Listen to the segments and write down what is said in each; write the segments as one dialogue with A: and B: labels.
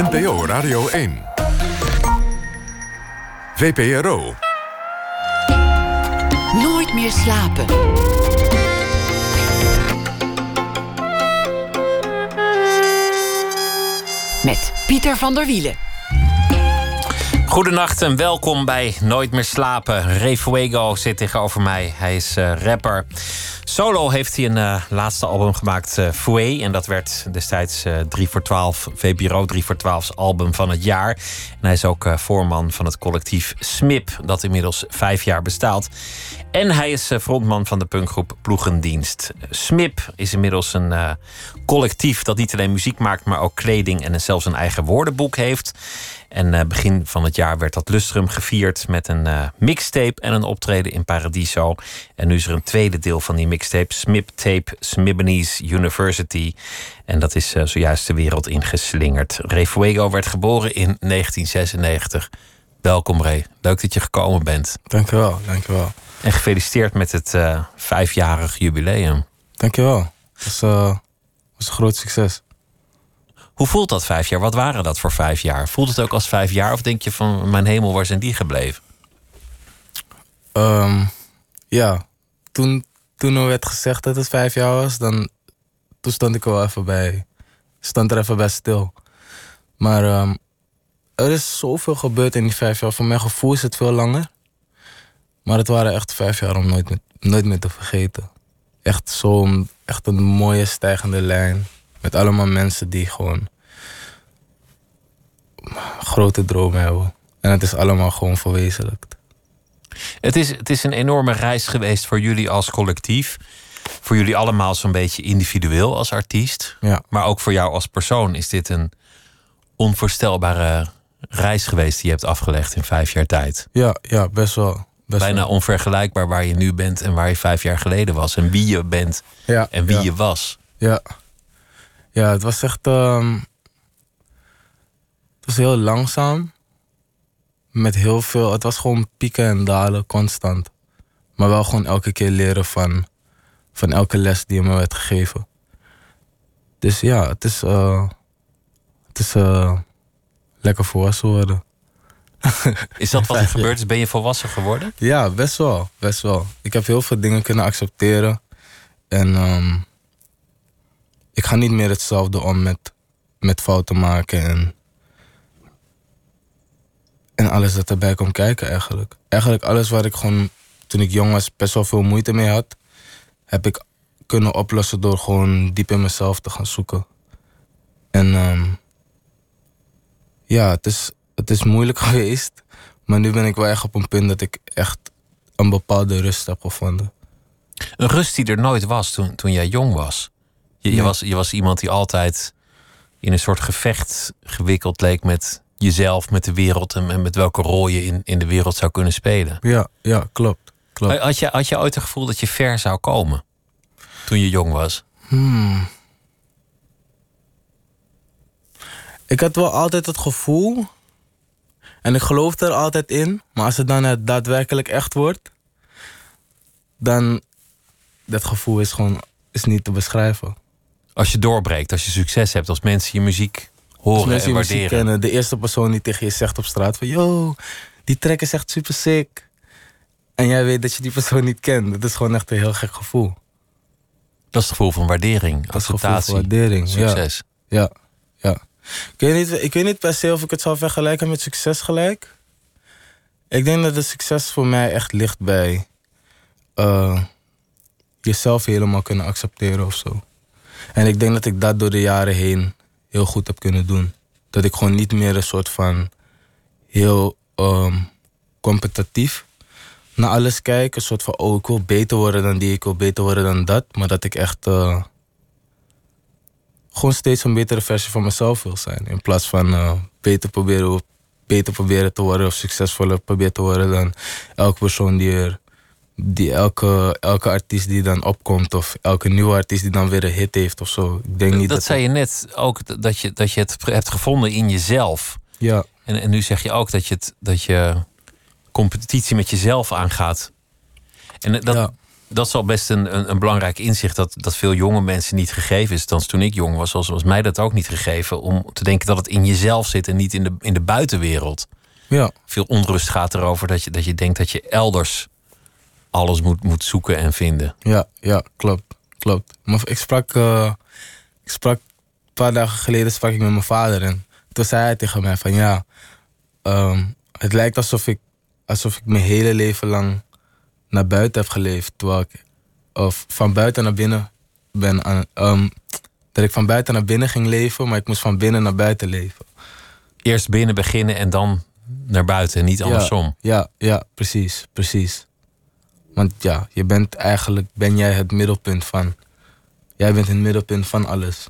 A: NPO Radio 1. VPRO.
B: Nooit meer slapen. Met Pieter van der Wielen.
C: Goedenacht en welkom bij Nooit meer slapen. Ray Fuego zit tegenover mij. Hij is eh, rapper. Solo heeft hij een eh, laatste album gemaakt, uh, Fouet. En dat werd destijds 3 voor 12, VPRO 3 voor 12 album van het jaar. En hij is ook voorman van het collectief SMIP, dat inmiddels vijf jaar bestaat. En hij is frontman van de punkgroep Ploegendienst. SMIP is inmiddels een collectief dat niet alleen muziek maakt, maar ook kleding en zelfs een eigen woordenboek heeft. En uh, begin van het jaar werd dat lustrum gevierd met een uh, mixtape en een optreden in Paradiso. En nu is er een tweede deel van die mixtape, Smip Tape Smibanese University. En dat is uh, zojuist de wereld ingeslingerd. Ray Fuego werd geboren in 1996. Welkom Ray, leuk dat je gekomen bent.
D: Dankjewel, dankjewel.
C: En gefeliciteerd met het vijfjarig jubileum.
D: Dankjewel, dat was, was een groot succes.
C: Hoe voelt dat vijf jaar? Wat waren dat voor vijf jaar? Voelt het ook als vijf jaar? Of denk je van mijn hemel, waar zijn die gebleven?
D: Um, ja, toen, toen er werd gezegd dat het vijf jaar was, dan toen stond ik wel even bij. Stond er even bij stil. Maar um, er is zoveel gebeurd in die vijf jaar. Voor mijn gevoel is het veel langer. Maar het waren echt vijf jaar om nooit nooit meer te vergeten. Echt zo'n echt een mooie stijgende lijn. Met allemaal mensen die gewoon grote dromen hebben. En het is allemaal gewoon verwezenlijkt.
C: Het is, het is een enorme reis geweest voor jullie als collectief. Voor jullie allemaal zo'n beetje individueel als artiest.
D: Ja.
C: Maar ook voor jou als persoon is dit een onvoorstelbare reis geweest die je hebt afgelegd in vijf jaar tijd.
D: Ja, ja best wel. Best
C: Bijna
D: wel.
C: onvergelijkbaar waar je nu bent en waar je vijf jaar geleden was. En wie je bent
D: Ja,
C: en wie
D: ja.
C: je was.
D: Ja. Ja, het was echt. ehm, het was heel langzaam. Met heel veel. Het was gewoon pieken en dalen, constant. Maar wel gewoon elke keer leren van, van elke les die me werd gegeven. Dus ja, het is. eh, het is eh, lekker volwassen worden.
C: Is dat wat er gebeurd is? Ben je volwassen geworden?
D: Ja, best wel. Best wel. Ik heb heel veel dingen kunnen accepteren. En ehm, ik ga niet meer hetzelfde om met, met fouten maken en, en alles dat erbij komt kijken eigenlijk. Eigenlijk alles waar ik gewoon toen ik jong was best wel veel moeite mee had, heb ik kunnen oplossen door gewoon diep in mezelf te gaan zoeken. En ehm, ja, het is, het is moeilijk geweest. Maar nu ben ik wel echt op een punt dat ik echt een bepaalde rust heb gevonden.
C: Een rust die er nooit was toen, toen jij jong was. Je, je, was. je was iemand die altijd in een soort gevecht gewikkeld leek met jezelf, met de wereld en, en met welke rol je in, in de wereld zou kunnen spelen.
D: Ja, ja, klopt. klopt.
C: Had je, had je ooit het gevoel dat je ver zou komen toen je jong was?
D: Hmm. Ik had wel altijd het gevoel, en ik geloof er altijd in, maar als het dan daadwerkelijk echt wordt, dan dat gevoel is gewoon is niet te beschrijven.
C: Als je doorbreekt, als je succes hebt, als mensen je muziek horen
D: mensen
C: en
D: je muziek
C: waarderen.
D: kennen, de eerste persoon die tegen je zegt op straat van, yo, die track is echt super sick. En jij weet dat je die persoon niet kent. Dat is gewoon echt een heel gek gevoel.
C: Dat is het gevoel van waardering,
D: Dat gevoel van
C: acceptatie,
D: waardering.
C: Succes.
D: Ja, ja. Ik weet, niet, ik weet niet per se of ik het zou vergelijken met succes gelijk. Ik denk dat het succes voor mij echt ligt bij eh, jezelf helemaal kunnen accepteren of zo. En ik denk dat ik dat door de jaren heen heel goed heb kunnen doen. Dat ik gewoon niet meer een soort van heel ehm, competitief naar alles kijk. Een soort van, oh, ik wil beter worden dan die, ik wil beter worden dan dat. Maar dat ik echt eh, gewoon steeds een betere versie van mezelf wil zijn. In plaats van eh, beter, proberen, beter proberen te worden of succesvoller proberen te worden dan elke persoon die er. Die elke, elke artiest die dan opkomt, of elke nieuwe artiest die dan weer een hit heeft of zo. Ik denk niet
C: Dat
D: dat.
C: zei je net ook, dat je, dat je het hebt gevonden in jezelf.
D: Ja,
C: En, en nu zeg je ook dat je, het, dat je competitie met jezelf aangaat. En dat,
D: Ja.
C: Dat is al best een, een, een, belangrijk inzicht dat, dat veel jonge mensen niet gegeven is. Dan toen ik jong was, was, was mij dat ook niet gegeven. Om te denken dat het in jezelf zit en niet in de, in de buitenwereld.
D: Ja.
C: Veel onrust gaat erover dat je, dat je denkt dat je elders alles moet, moet zoeken en vinden.
D: Ja, ja, klopt. klopt. Maar ik sprak, uh, ik sprak een paar dagen geleden sprak ik met mijn vader en toen zei hij tegen mij van ja, ehm, het lijkt alsof ik, alsof ik mijn hele leven lang naar buiten heb geleefd. Terwijl ik of van buiten naar binnen ben aan, um, dat ik van buiten naar binnen ging leven, maar ik moest van binnen naar buiten leven.
C: Eerst binnen beginnen en dan naar buiten, niet andersom.
D: Ja, ja, ja, precies, precies. Want ja, je bent eigenlijk, ben jij het middelpunt van, jij bent het middelpunt van alles.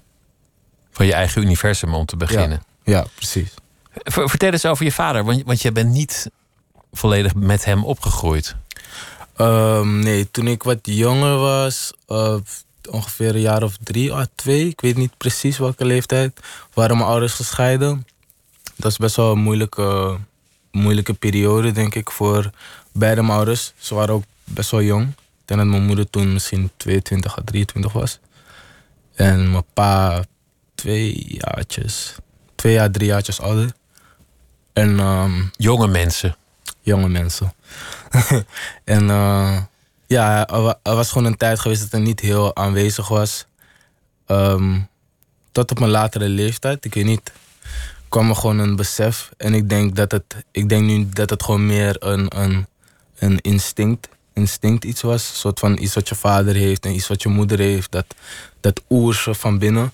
C: Van je eigen universum om te beginnen.
D: Ja, ja precies.
C: Vertel eens over je vader, want, want je bent niet volledig met hem opgegroeid.
D: Um, nee, toen ik wat jonger was, uh, ongeveer een jaar of drie à twee, ik weet niet precies welke leeftijd, waren mijn ouders gescheiden. Dat is best wel een moeilijke, moeilijke periode, denk ik, voor beide mijn ouders. Ze waren ook best wel jong. Ik denk dat mijn moeder toen misschien 22 à 23 was. En mijn pa twee jaartjes, twee jaar, drie jaartjes ouder. En, um,
C: jonge mensen.
D: Jonge mensen. en uh, ja, er was gewoon een tijd geweest dat hij niet heel aanwezig was. Um, tot op mijn latere leeftijd, ik weet niet, kwam er gewoon een besef. En ik denk dat het, ik denk nu dat het gewoon meer een, een, een instinct, instinct iets was. Een soort van iets wat je vader heeft en iets wat je moeder heeft. Dat, dat oerse van binnen.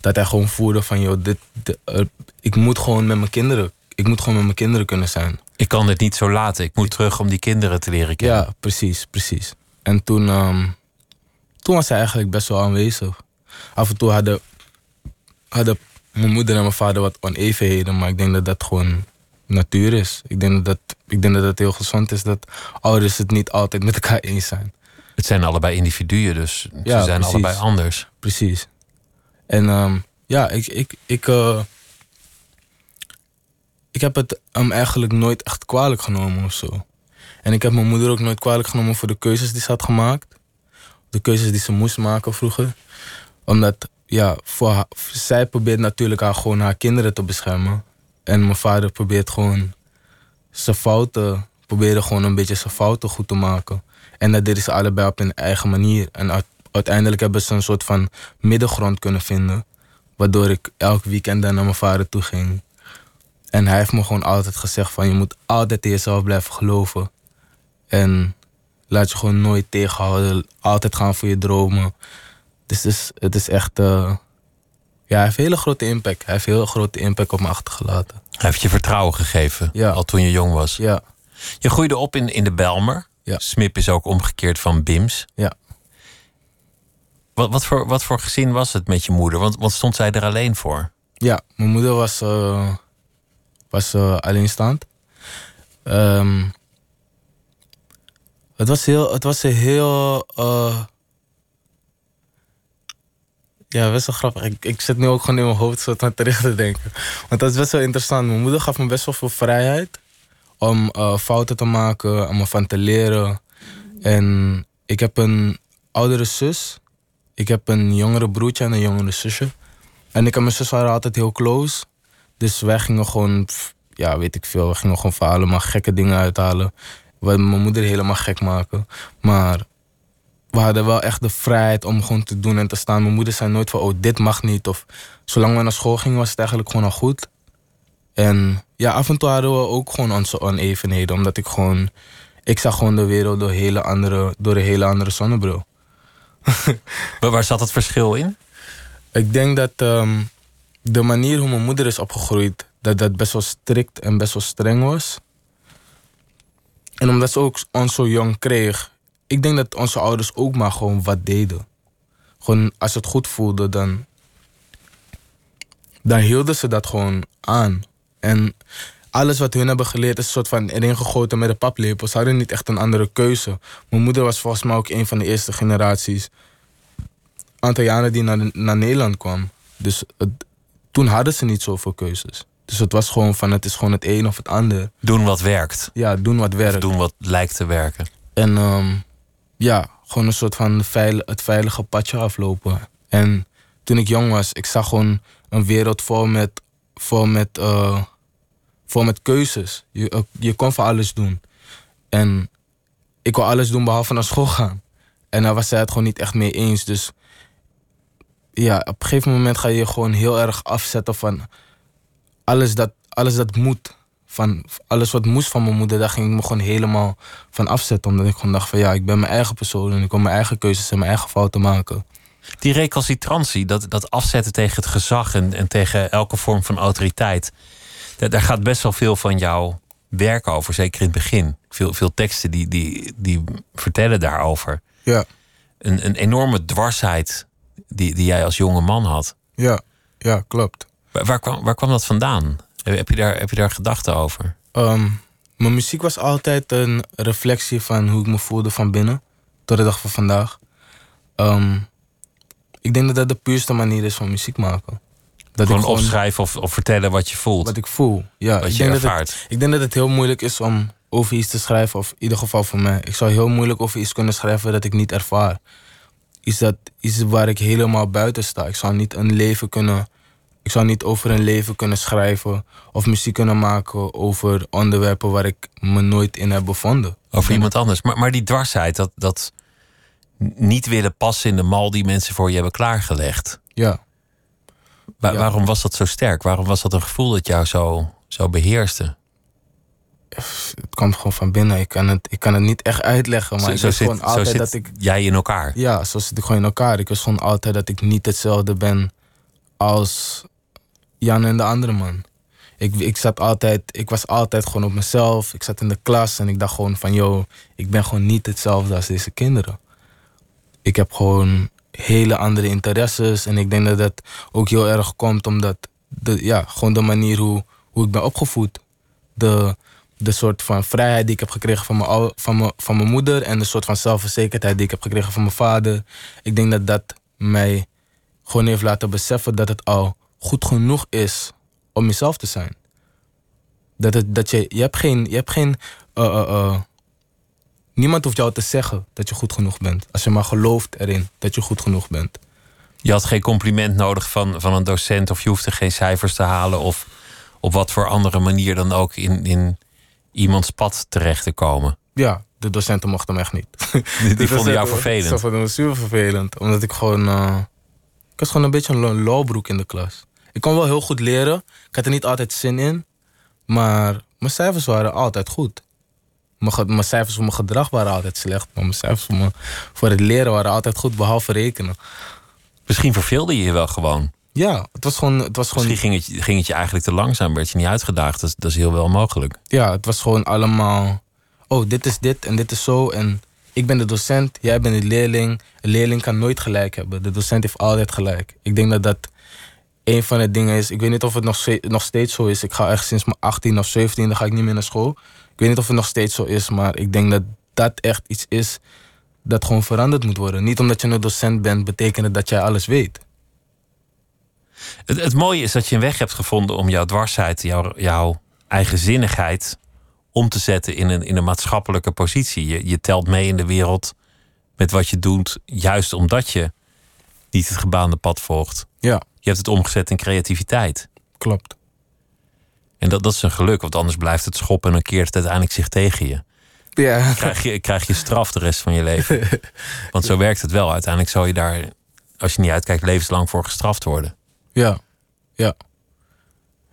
D: Dat hij gewoon voelde van, joh, dit, ik moet gewoon met mijn kinderen, ik moet gewoon met mijn kinderen kunnen zijn.
C: Ik kan dit niet zo laten. Ik moet terug om die kinderen te leren kennen.
D: Ja, precies, precies. En toen, um, toen was hij eigenlijk best wel aanwezig. Af en toe hadden, hadden mijn moeder en mijn vader wat onevenheden, maar ik denk dat dat gewoon natuur is. Ik denk dat, ik denk dat het heel gezond is dat ouders het niet altijd met elkaar eens zijn.
C: Het zijn allebei individuen, dus ja, ze zijn precies. allebei anders.
D: Precies. En um, ja, ik, ik, ik, uh, ik heb het hem eigenlijk nooit echt kwalijk genomen of zo. En ik heb mijn moeder ook nooit kwalijk genomen voor de keuzes die ze had gemaakt. De keuzes die ze moest maken vroeger. Omdat, ja, voor haar, zij probeert natuurlijk haar, gewoon haar kinderen te beschermen. En mijn vader probeert gewoon zijn fouten, probeerde gewoon een beetje zijn fouten goed te maken. En dat deden ze allebei op hun eigen manier. En uiteindelijk hebben ze een soort van middengrond kunnen vinden. Waardoor ik elk weekend naar mijn vader toe ging. En hij heeft me gewoon altijd gezegd van je moet altijd in jezelf blijven geloven. En laat je gewoon nooit tegenhouden. Altijd gaan voor je dromen. Dus het is, het is echt... Uh, ja, hij heeft hele grote impact. Hij heeft hele grote impact op me achtergelaten.
C: Hij heeft je vertrouwen gegeven,
D: ja.
C: al toen je jong was.
D: Ja.
C: Je groeide op in, in de Belmer.
D: Ja.
C: Smip is ook omgekeerd van Bims.
D: Ja.
C: Wat, wat, voor, wat voor gezin was het met je moeder? Want, want stond zij er alleen voor?
D: Ja, mijn moeder was, uh, was uh, alleenstaand. Um, het was heel, het was een heel. Uh, ja, best wel grappig. Ik, ik zit nu ook gewoon in mijn hoofd zo aan terug te denken. Want dat is best wel interessant. Mijn moeder gaf me best wel veel vrijheid om uh, fouten te maken, om ervan te leren. En ik heb een oudere zus. Ik heb een jongere broertje en een jongere zusje. En ik en mijn zus waren altijd heel close. Dus wij gingen gewoon, ja, weet ik veel, we gingen gewoon verhalen, maar gekke dingen uithalen. We mijn moeder helemaal gek maken. Maar we hadden wel echt de vrijheid om gewoon te doen en te staan. Mijn moeder zei nooit van, oh, dit mag niet. Of zolang we naar school gingen, was het eigenlijk gewoon al goed. En ja, af en toe hadden we ook gewoon onze onevenheden. Omdat ik gewoon... Ik zag gewoon de wereld door, hele andere, door een hele andere zonnebril.
C: maar waar zat het verschil in?
D: Ik denk dat um, de manier hoe mijn moeder is opgegroeid... dat dat best wel strikt en best wel streng was. En omdat ze ook ons zo jong kreeg... Ik denk dat onze ouders ook maar gewoon wat deden. Gewoon als ze het goed voelden, dan... Dan hielden ze dat gewoon aan. En alles wat hun hebben geleerd is een soort van erin gegoten met de paplepel. Ze hadden niet echt een andere keuze. Mijn moeder was volgens mij ook een van de eerste generaties Antillianen die naar, naar Nederland kwam. Dus het, toen hadden ze niet zoveel keuzes. Dus het was gewoon van het is gewoon het een of het ander.
C: Doen wat werkt.
D: Ja, doen wat werkt.
C: Of doen wat lijkt te werken.
D: En um, ja, gewoon een soort van het veilige padje aflopen. En toen ik jong was, ik zag gewoon een wereld vol met, vol met, uh, vol met keuzes. Je, uh, je kon van alles doen. En ik wil alles doen behalve naar school gaan. En daar was zij het gewoon niet echt mee eens. Dus ja, op een gegeven moment ga je je gewoon heel erg afzetten van alles dat, alles dat moet. Van alles wat moest van mijn moeder, daar ging ik me gewoon helemaal van afzetten. Omdat ik gewoon dacht van ja, ik ben mijn eigen persoon en ik wil mijn eigen keuzes en mijn eigen fouten maken.
C: Die recalcitrantie, dat, dat afzetten tegen het gezag en, en tegen elke vorm van autoriteit. Daar, daar gaat best wel veel van jouw werk over, zeker in het begin. Veel, veel teksten die, die, die vertellen daarover.
D: Ja.
C: Een, een enorme dwarsheid die, die jij als jonge man had.
D: Ja, ja klopt.
C: Waar, waar, kwam, waar kwam dat vandaan? Heb je daar, heb je daar gedachten over?
D: Um, mijn muziek was altijd een reflectie van hoe ik me voelde van binnen. Tot de dag van vandaag. Um, ik denk dat dat de puurste manier is van muziek maken.
C: Dat gewoon, ik gewoon opschrijven of, of vertellen wat je voelt.
D: Wat ik voel, ja.
C: Wat
D: ik
C: je
D: denk
C: ervaart.
D: Dat het, ik denk dat het heel moeilijk is om over iets te schrijven. Of in ieder geval voor mij. Ik zou heel moeilijk over iets kunnen schrijven dat ik niet ervaar. Is dat iets waar ik helemaal buiten sta. Ik zou niet een leven kunnen... Ik zou niet over een leven kunnen schrijven of muziek kunnen maken over onderwerpen waar ik me nooit in heb bevonden.
C: Over iemand anders. Maar, maar die dwarsheid, dat, dat niet willen passen in de mal die mensen voor je hebben klaargelegd.
D: Ja.
C: Wa
D: Ja.
C: Waarom was dat zo sterk? Waarom was dat een gevoel dat jou zo, zo beheerste?
D: Het komt gewoon van binnen. Ik kan het, ik kan het niet echt uitleggen, maar
C: Zo,
D: ik
C: zo zit,
D: gewoon altijd dat ik.
C: jij in elkaar.
D: Ja, zo zit ik gewoon in elkaar. Ik wist gewoon altijd dat ik niet hetzelfde ben als Jan en de andere man. Ik, ik, zat altijd, ik was altijd gewoon op mezelf. Ik zat in de klas en ik dacht gewoon van... yo, ik ben gewoon niet hetzelfde als deze kinderen. Ik heb gewoon hele andere interesses. En ik denk dat dat ook heel erg komt omdat... De, ja, gewoon de manier hoe, hoe ik ben opgevoed. De, de soort van vrijheid die ik heb gekregen van mijn, van, mijn, van mijn moeder... en de soort van zelfverzekerdheid die ik heb gekregen van mijn vader. Ik denk dat dat mij gewoon heeft laten beseffen dat het al goed genoeg is om jezelf te zijn. Dat, het, dat je, je hebt geen, je hebt geen eh, eh, eh, niemand hoeft jou te zeggen dat je goed genoeg bent. Als je maar gelooft erin dat je goed genoeg bent.
C: Je had geen compliment nodig van, van een docent of je hoefde geen cijfers te halen of op wat voor andere manier dan ook in, in iemands pad terecht te komen.
D: Ja, de docenten mochten hem echt niet.
C: Die,
D: De
C: vonden jou vervelend.
D: Ze vonden me super vervelend. Omdat ik gewoon... ik was gewoon een beetje een lo- lolbroek in de klas. Ik kon wel heel goed leren. Ik had er niet altijd zin in. Maar mijn cijfers waren altijd goed. Mijn, mijn cijfers voor mijn gedrag waren altijd slecht. Maar mijn cijfers voor, mijn, voor het leren waren altijd goed, behalve rekenen.
C: Misschien verveelde je je wel gewoon.
D: Ja, het was gewoon... Het was gewoon
C: Misschien ging het, je- ging het je eigenlijk te langzaam, werd je niet uitgedaagd. Dat, is- dat is heel wel mogelijk.
D: ja, het was gewoon allemaal... Oh, dit is dit en dit is zo. En ik ben de docent, jij bent de leerling. Een leerling kan nooit gelijk hebben. De docent heeft altijd gelijk. Ik denk dat dat een van de dingen is. Ik weet niet of het nog, nog steeds zo is. Ik ga echt sinds mijn 18 of 17 dan ga ik niet meer naar school. Ik weet niet of het nog steeds zo is, maar ik denk dat dat echt iets is dat gewoon veranderd moet worden. Niet omdat je een docent bent, betekent het dat jij alles weet.
C: Het, het mooie is dat je een weg hebt gevonden om jouw dwarsheid, jouw, jouw eigenzinnigheid om te zetten in een, in een maatschappelijke positie. Je, je telt mee in de wereld met wat je doet, juist omdat je niet het gebaande pad volgt.
D: Ja,
C: Je hebt het omgezet in creativiteit.
D: klopt.
C: En dat, dat is een geluk, want anders blijft het schoppen en dan keert het uiteindelijk zich tegen je.
D: Ja,
C: Krijg je, krijg je straf de rest van je leven. Want zo werkt het wel. Uiteindelijk zal je daar, als je niet uitkijkt, levenslang voor gestraft worden.
D: ja, ja.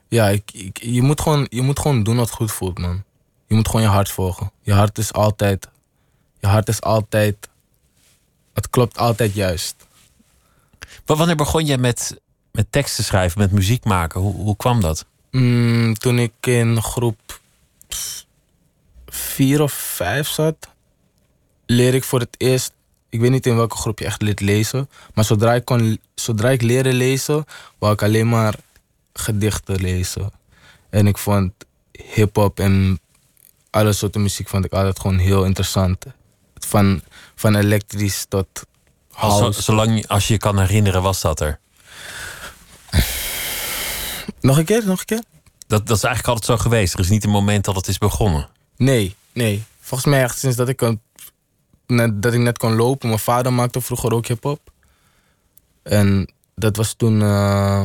D: Ja, ik, ik, je, moet gewoon, je moet gewoon doen wat goed voelt, man. Je moet gewoon je hart volgen. Je hart is altijd... Je hart is altijd... Het klopt altijd juist.
C: Maar wanneer begon je met, met teksten schrijven, met muziek maken? Hoe, hoe kwam dat?
D: Mm, toen ik in groep vier of vijf zat, leer ik voor het eerst. Ik weet niet in welke groep je echt leert lezen. Maar zodra ik, kon, zodra ik leerde lezen, wou ik alleen maar gedichten lezen. En ik vond hip-hop en alle soorten muziek vond ik altijd gewoon heel interessant. Van, van elektrisch tot
C: Al
D: house.
C: zolang als je je kan herinneren, was dat er.
D: Nog een keer, nog een keer?
C: Dat, dat is eigenlijk altijd zo geweest. Er is niet een moment dat het is begonnen.
D: Nee, nee. Volgens mij echt sinds dat ik een net, dat ik net kon lopen. Mijn vader maakte vroeger ook hip-hop. En dat was toen eh,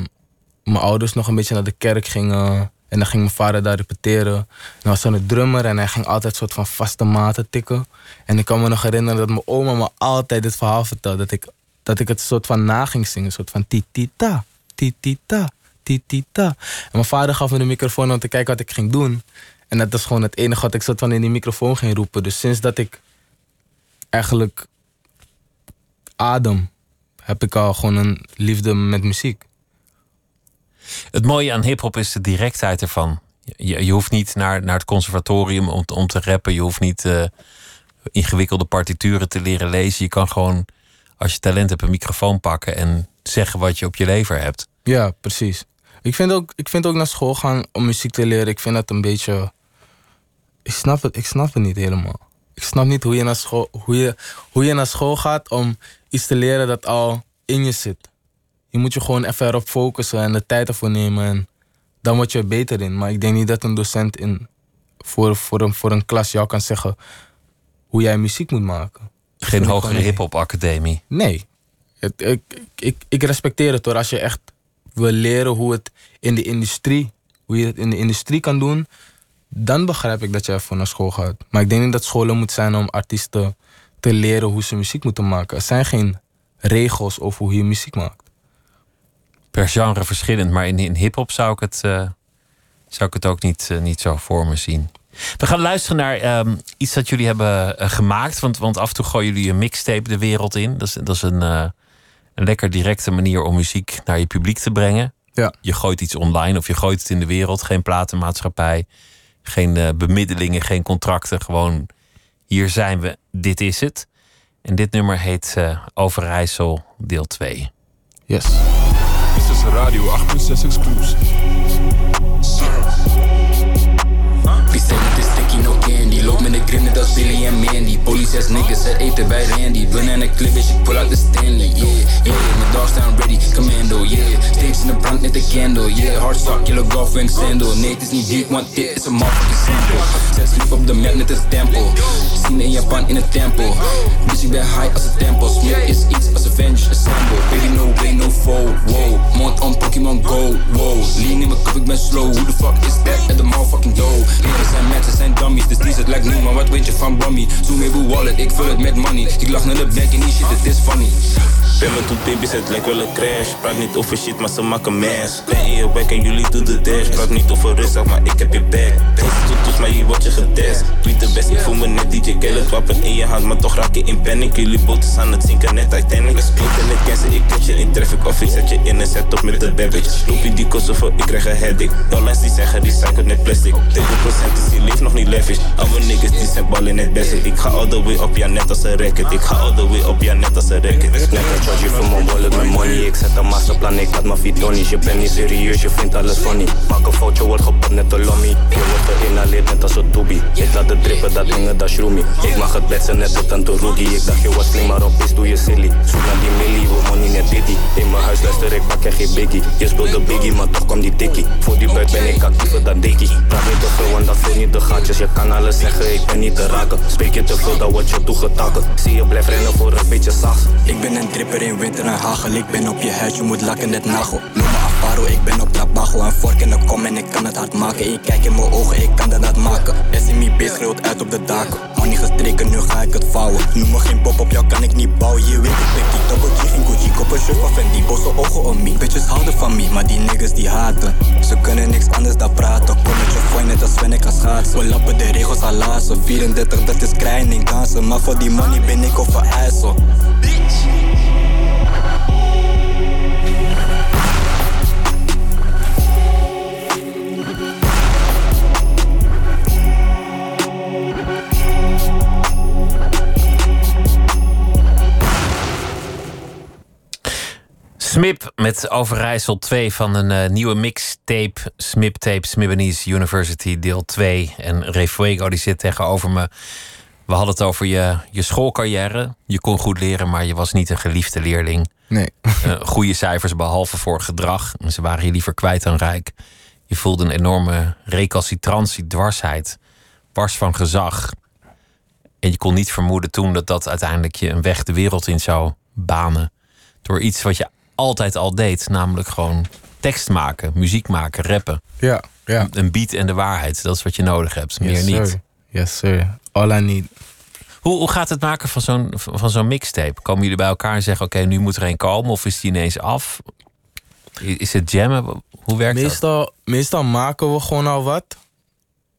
D: mijn ouders nog een beetje naar de kerk gingen. En dan ging mijn vader daar repeteren. En hij was zo'n drummer en hij ging altijd soort van vaste maten tikken. En ik kan me nog herinneren dat mijn oma me altijd dit verhaal vertelde. Dat ik, dat ik het soort van na ging zingen. Een soort van titita, titita, En mijn vader gaf me de microfoon om te kijken wat ik ging doen. En dat was gewoon het enige wat ik soort van in die microfoon ging roepen. Dus sinds dat ik eigenlijk adem, heb ik al gewoon een liefde met muziek.
C: Het mooie aan hip-hop is de directheid ervan. Je, je hoeft niet naar, naar het conservatorium om, om te rappen. Je hoeft niet eh, ingewikkelde partituren te leren lezen. Je kan gewoon, als je talent hebt, een microfoon pakken en zeggen wat je op je lever hebt.
D: Ja, precies. Ik vind, ook, ik vind ook naar school gaan om muziek te leren. Ik vind dat een beetje. Ik snap het, ik snap het niet helemaal. Ik snap niet hoe je, naar school, hoe, je, hoe je naar school gaat om iets te leren dat al in je zit. Je moet je gewoon even erop focussen en de tijd ervoor nemen. En dan word je er beter in. Maar ik denk niet dat een docent in, voor, voor, een, voor een klas jou kan zeggen hoe jij muziek moet maken.
C: Geen hogere hip-hop academie.
D: Nee. Het, ik, ik, ik respecteer het hoor. Als je echt wil leren hoe het in de industrie, hoe je het in de industrie kan doen, dan begrijp ik dat je ervoor naar school gaat. Maar ik denk niet dat scholen moet zijn om artiesten te leren hoe ze muziek moeten maken. Er zijn geen regels over hoe je muziek maakt.
C: Per genre verschillend, maar in, in hip-hop zou ik het, eh, zou ik het ook niet, eh, niet zo voor me zien. We gaan luisteren naar ehm, iets dat jullie hebben eh, gemaakt. Want, want af en toe gooien jullie een mixtape de wereld in. Dat is, dat is een, een lekker directe manier om muziek naar je publiek te brengen.
D: Ja.
C: Je gooit iets online of je gooit het in de wereld. Geen platenmaatschappij, geen eh, bemiddelingen, geen contracten. Gewoon, hier zijn we, dit is het. En dit nummer heet eh, Overijssel deel 2.
D: Yes.
A: Dit is Radio 806 Exclusive.
E: Loop met de grim net als Billy en Mandy. Police ass niggas, ze eten bij Randy. De clip, bitch, ik pull out de Stanley. Yeah, yeah, mijn dogs staan ready, commando Yeah, steeds in de brand met de candle Yeah, hard sock, killer girlfriend sandal. Nee, het is niet deep, want dit is een motherfucking sample. Zet sleep op de map net als tempel Zien in Japan in het tempel Bitch, ik ben high als een tempel Smith is iets als Avengers Assemble. Baby, no way, no foe, wow. Mond on Pokémon Go, wow. Lean in mijn cup, ik ben slow. Who the fuck is that? At the motherfucking dough? Niggas zijn matches zijn dummies, dus die lijkt nu Maar wat weet je van Bummy? Zoom even wallet, ik vul het met money Ik lach naar de bank en die shit, het is funny
F: Ben met two baby's, het lijkt wel een crash. Praat niet over shit, maar ze maken mess. Ben in je weg en jullie doen de dash. Praat niet over rustig, maar ik heb je back. Deze toeters, maar hier word je getest. Doe de best, ik voel me net DJ Khaled. Wapen in je hand, maar toch raak je in panic. Jullie boten aan het zinken, net Titanic. We splitten het cancel, ik catch je in traffic. Of ik zet je in een setup met de babbage. Loop je die kosten voor, ik krijg een headache. Dollars die zeggen, recycled net plastic. 20% is die leeft nog niet lavish. Niggas die zijn ballen net basic. Ik ga all the way op, ja net als een racket. Ik ga all the way op, ja net als een racket.
G: Lekker charge voor mijn wallet met money. Ik zet een masterplan, ik laat mijn fitonisch Je bent niet serieus, je vindt alles funny. Maak een foutje, wordt gepakt net een lommy. Je wordt geïnhaleerd net als een toebie Ik laat het drippen, dat dingen, dat shroomie Ik mag het betsen net tot een Torugi Ik dacht je was slim, maar op is doe je silly. Zoek naar die millie, wil money net diddy. In mijn huis luister ik, pak er geen biggie. Je speelt de biggie, maar toch komt die tikkie Voor die buik ben ik actiever dan dikkie. Praat niet te veel, want dat vult niet de gaatjes. Je kan alles ik ben niet te raken. Spreek je te veel, dan word je toegetakken. Zie je blijf rennen voor een beetje zacht.
E: Ik ben een dripper in winter en hagel. Ik ben op je huid, je moet lakken net nagel Afaro, ik ben op trabajo Een vork in de kom en ik kan het hard maken. Ik kijk in mijn ogen, ik kan dat hard maken. SMIB schreeuwt uit op de daken. Money gestreken, nu ga ik het vouwen. Noem me geen pop op jou, kan ik niet bouwen. Je weet ik ben die G, geen Gucci Kop een shirt van Fendi, boze ogen om me. Bitches houden van me, maar die niggas die haten. Ze kunnen niks anders dan praten. Kom met je fooi, net als Sven, ik ga schaatsen. We lappen de regels al lazen. 34, dat is krijning, dansen. Maar voor die money ben ik over IJssel
C: Smip met Overijssel 2 van een eh, nieuwe mixtape. Smip Tape Smibanese University deel 2. En Refuego die zit tegenover me. We hadden het over je, je schoolcarrière. Je kon goed leren, maar je was niet een geliefde leerling.
D: Nee.
C: Eh, goede cijfers behalve voor gedrag. En ze waren je liever kwijt dan rijk. Je voelde een enorme recalcitrantie, dwarsheid. Wars van gezag. En je kon niet vermoeden toen dat dat uiteindelijk je een weg de wereld in zou banen. Door iets wat je altijd al deed, namelijk gewoon tekst maken, muziek maken, rappen.
D: Ja, ja.
C: Een beat en de waarheid, dat is wat je nodig hebt, meer
D: Yes,
C: niet.
D: sir. Yes, sir. All I need.
C: Hoe, hoe gaat het maken van zo'n van zo'n mixtape? Komen jullie bij elkaar en zeggen: Oké, nu moet er een komen? Of is die ineens af? Is het jammen? Hoe werkt dat?
D: Meestal, meestal maken we gewoon al wat.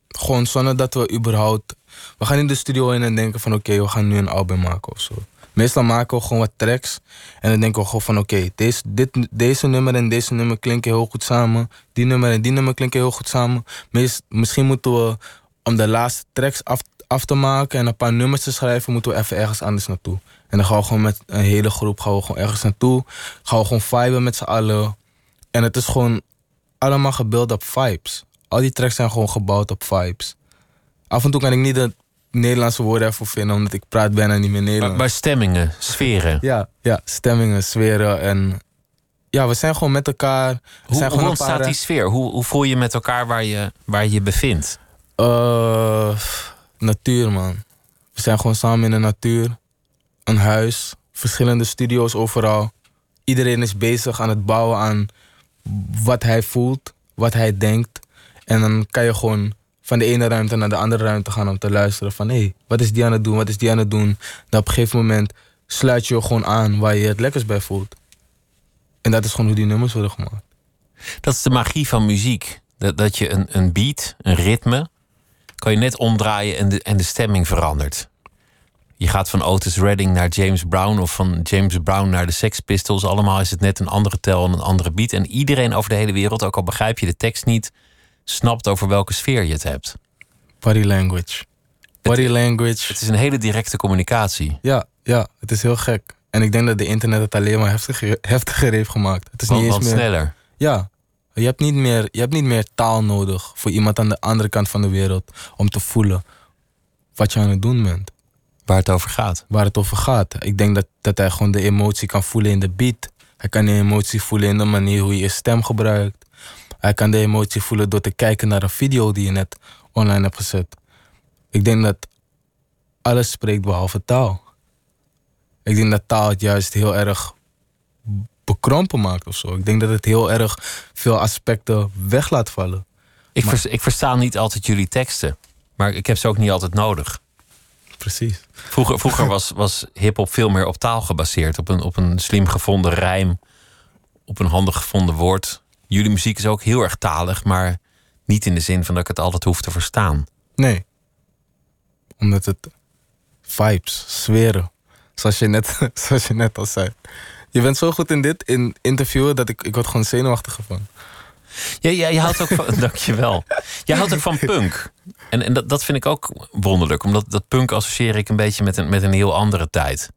D: Gewoon zonder dat we überhaupt... We gaan in de studio in en denken van... Oké, we gaan nu een album maken of zo. Meestal maken we gewoon wat tracks. En dan denken we gewoon van... Oké, deze, dit, deze nummer en deze nummer klinken heel goed samen. Die nummer en die nummer klinken heel goed samen. Meest, misschien moeten we... Om de laatste tracks af, af te maken en een paar nummers te schrijven... moeten we even ergens anders naartoe. En dan gaan we gewoon met een hele groep gaan we gewoon ergens naartoe. Gaan we gewoon viben met z'n allen. En het is gewoon allemaal gebeeld op vibes. Al die tracks zijn gewoon gebouwd op vibes. Af en toe kan ik niet het Nederlandse woord ervoor vinden, omdat ik praat bijna niet meer Nederlands.
C: maar stemmingen, sferen.
D: ja, ja, stemmingen, sferen en... Ja, we zijn gewoon met elkaar.
C: Hoe,
D: zijn
C: hoe ontstaat
D: paar,
C: die sfeer? Hoe, hoe voel je met elkaar waar je waar je, je bevindt?
D: eh, natuur, man. We zijn gewoon samen in de natuur. Een huis, verschillende studio's overal. Iedereen is bezig aan het bouwen aan wat hij voelt, wat hij denkt. En dan kan je gewoon van de ene ruimte naar de andere ruimte gaan om te luisteren van hé, hey, wat is die aan het doen, wat is die aan het doen. Dan op een gegeven moment sluit je gewoon aan waar je het lekkers bij voelt. En dat is gewoon hoe die nummers worden gemaakt.
C: Dat is de magie van muziek. Dat, dat je een, een beat, een ritme, kan je net omdraaien en de, en de stemming verandert. Je gaat van Otis Redding naar James Brown of van James Brown naar de Sex Pistols. Allemaal is het net een andere tel en een andere beat. En iedereen over de hele wereld, ook al begrijp je de tekst niet, snapt over welke sfeer je het hebt.
D: Body language. Body language.
C: Het is een hele directe communicatie.
D: Ja, ja, het is heel gek. En ik denk dat de internet het alleen maar heftiger, heftiger heeft gemaakt. Het is
C: Want,
D: niet eens meer.
C: sneller.
D: Ja, je hebt, niet meer, je hebt niet meer taal nodig voor iemand aan de andere kant van de wereld om te voelen wat je aan het doen bent,
C: Waar het over gaat.
D: waar het over gaat. Ik denk dat, dat hij gewoon de emotie kan voelen in de beat. Hij kan de emotie voelen in de manier hoe je je stem gebruikt. Hij kan de emotie voelen door te kijken naar een video die je net online hebt gezet. Ik denk dat alles spreekt behalve taal. Ik denk dat taal het juist heel erg bekrompen maakt of zo. Ik denk dat het heel erg veel aspecten weg laat vallen.
C: Ik,
D: Maar-
C: vers- ik versta niet altijd jullie teksten. Maar ik heb ze ook niet altijd nodig.
D: Precies.
C: Vroeger, vroeger was, was hip-hop veel meer op taal gebaseerd. Op een, op een slim gevonden rijm. Op een handig gevonden woord. Jullie muziek is ook heel erg talig, maar niet in de zin van dat ik het altijd hoef te verstaan.
D: Nee. Omdat het vibes, sferen. Zoals je net, zoals je net al zei. Je bent zo goed in dit, in interviewen, dat ik, ik word gewoon zenuwachtig van.
C: Ja, ja, je houdt ook van. Dankjewel. Je houdt ook van punk. En, en dat, dat vind ik ook wonderlijk, omdat dat punk associeer ik een beetje met een, met een heel andere tijd.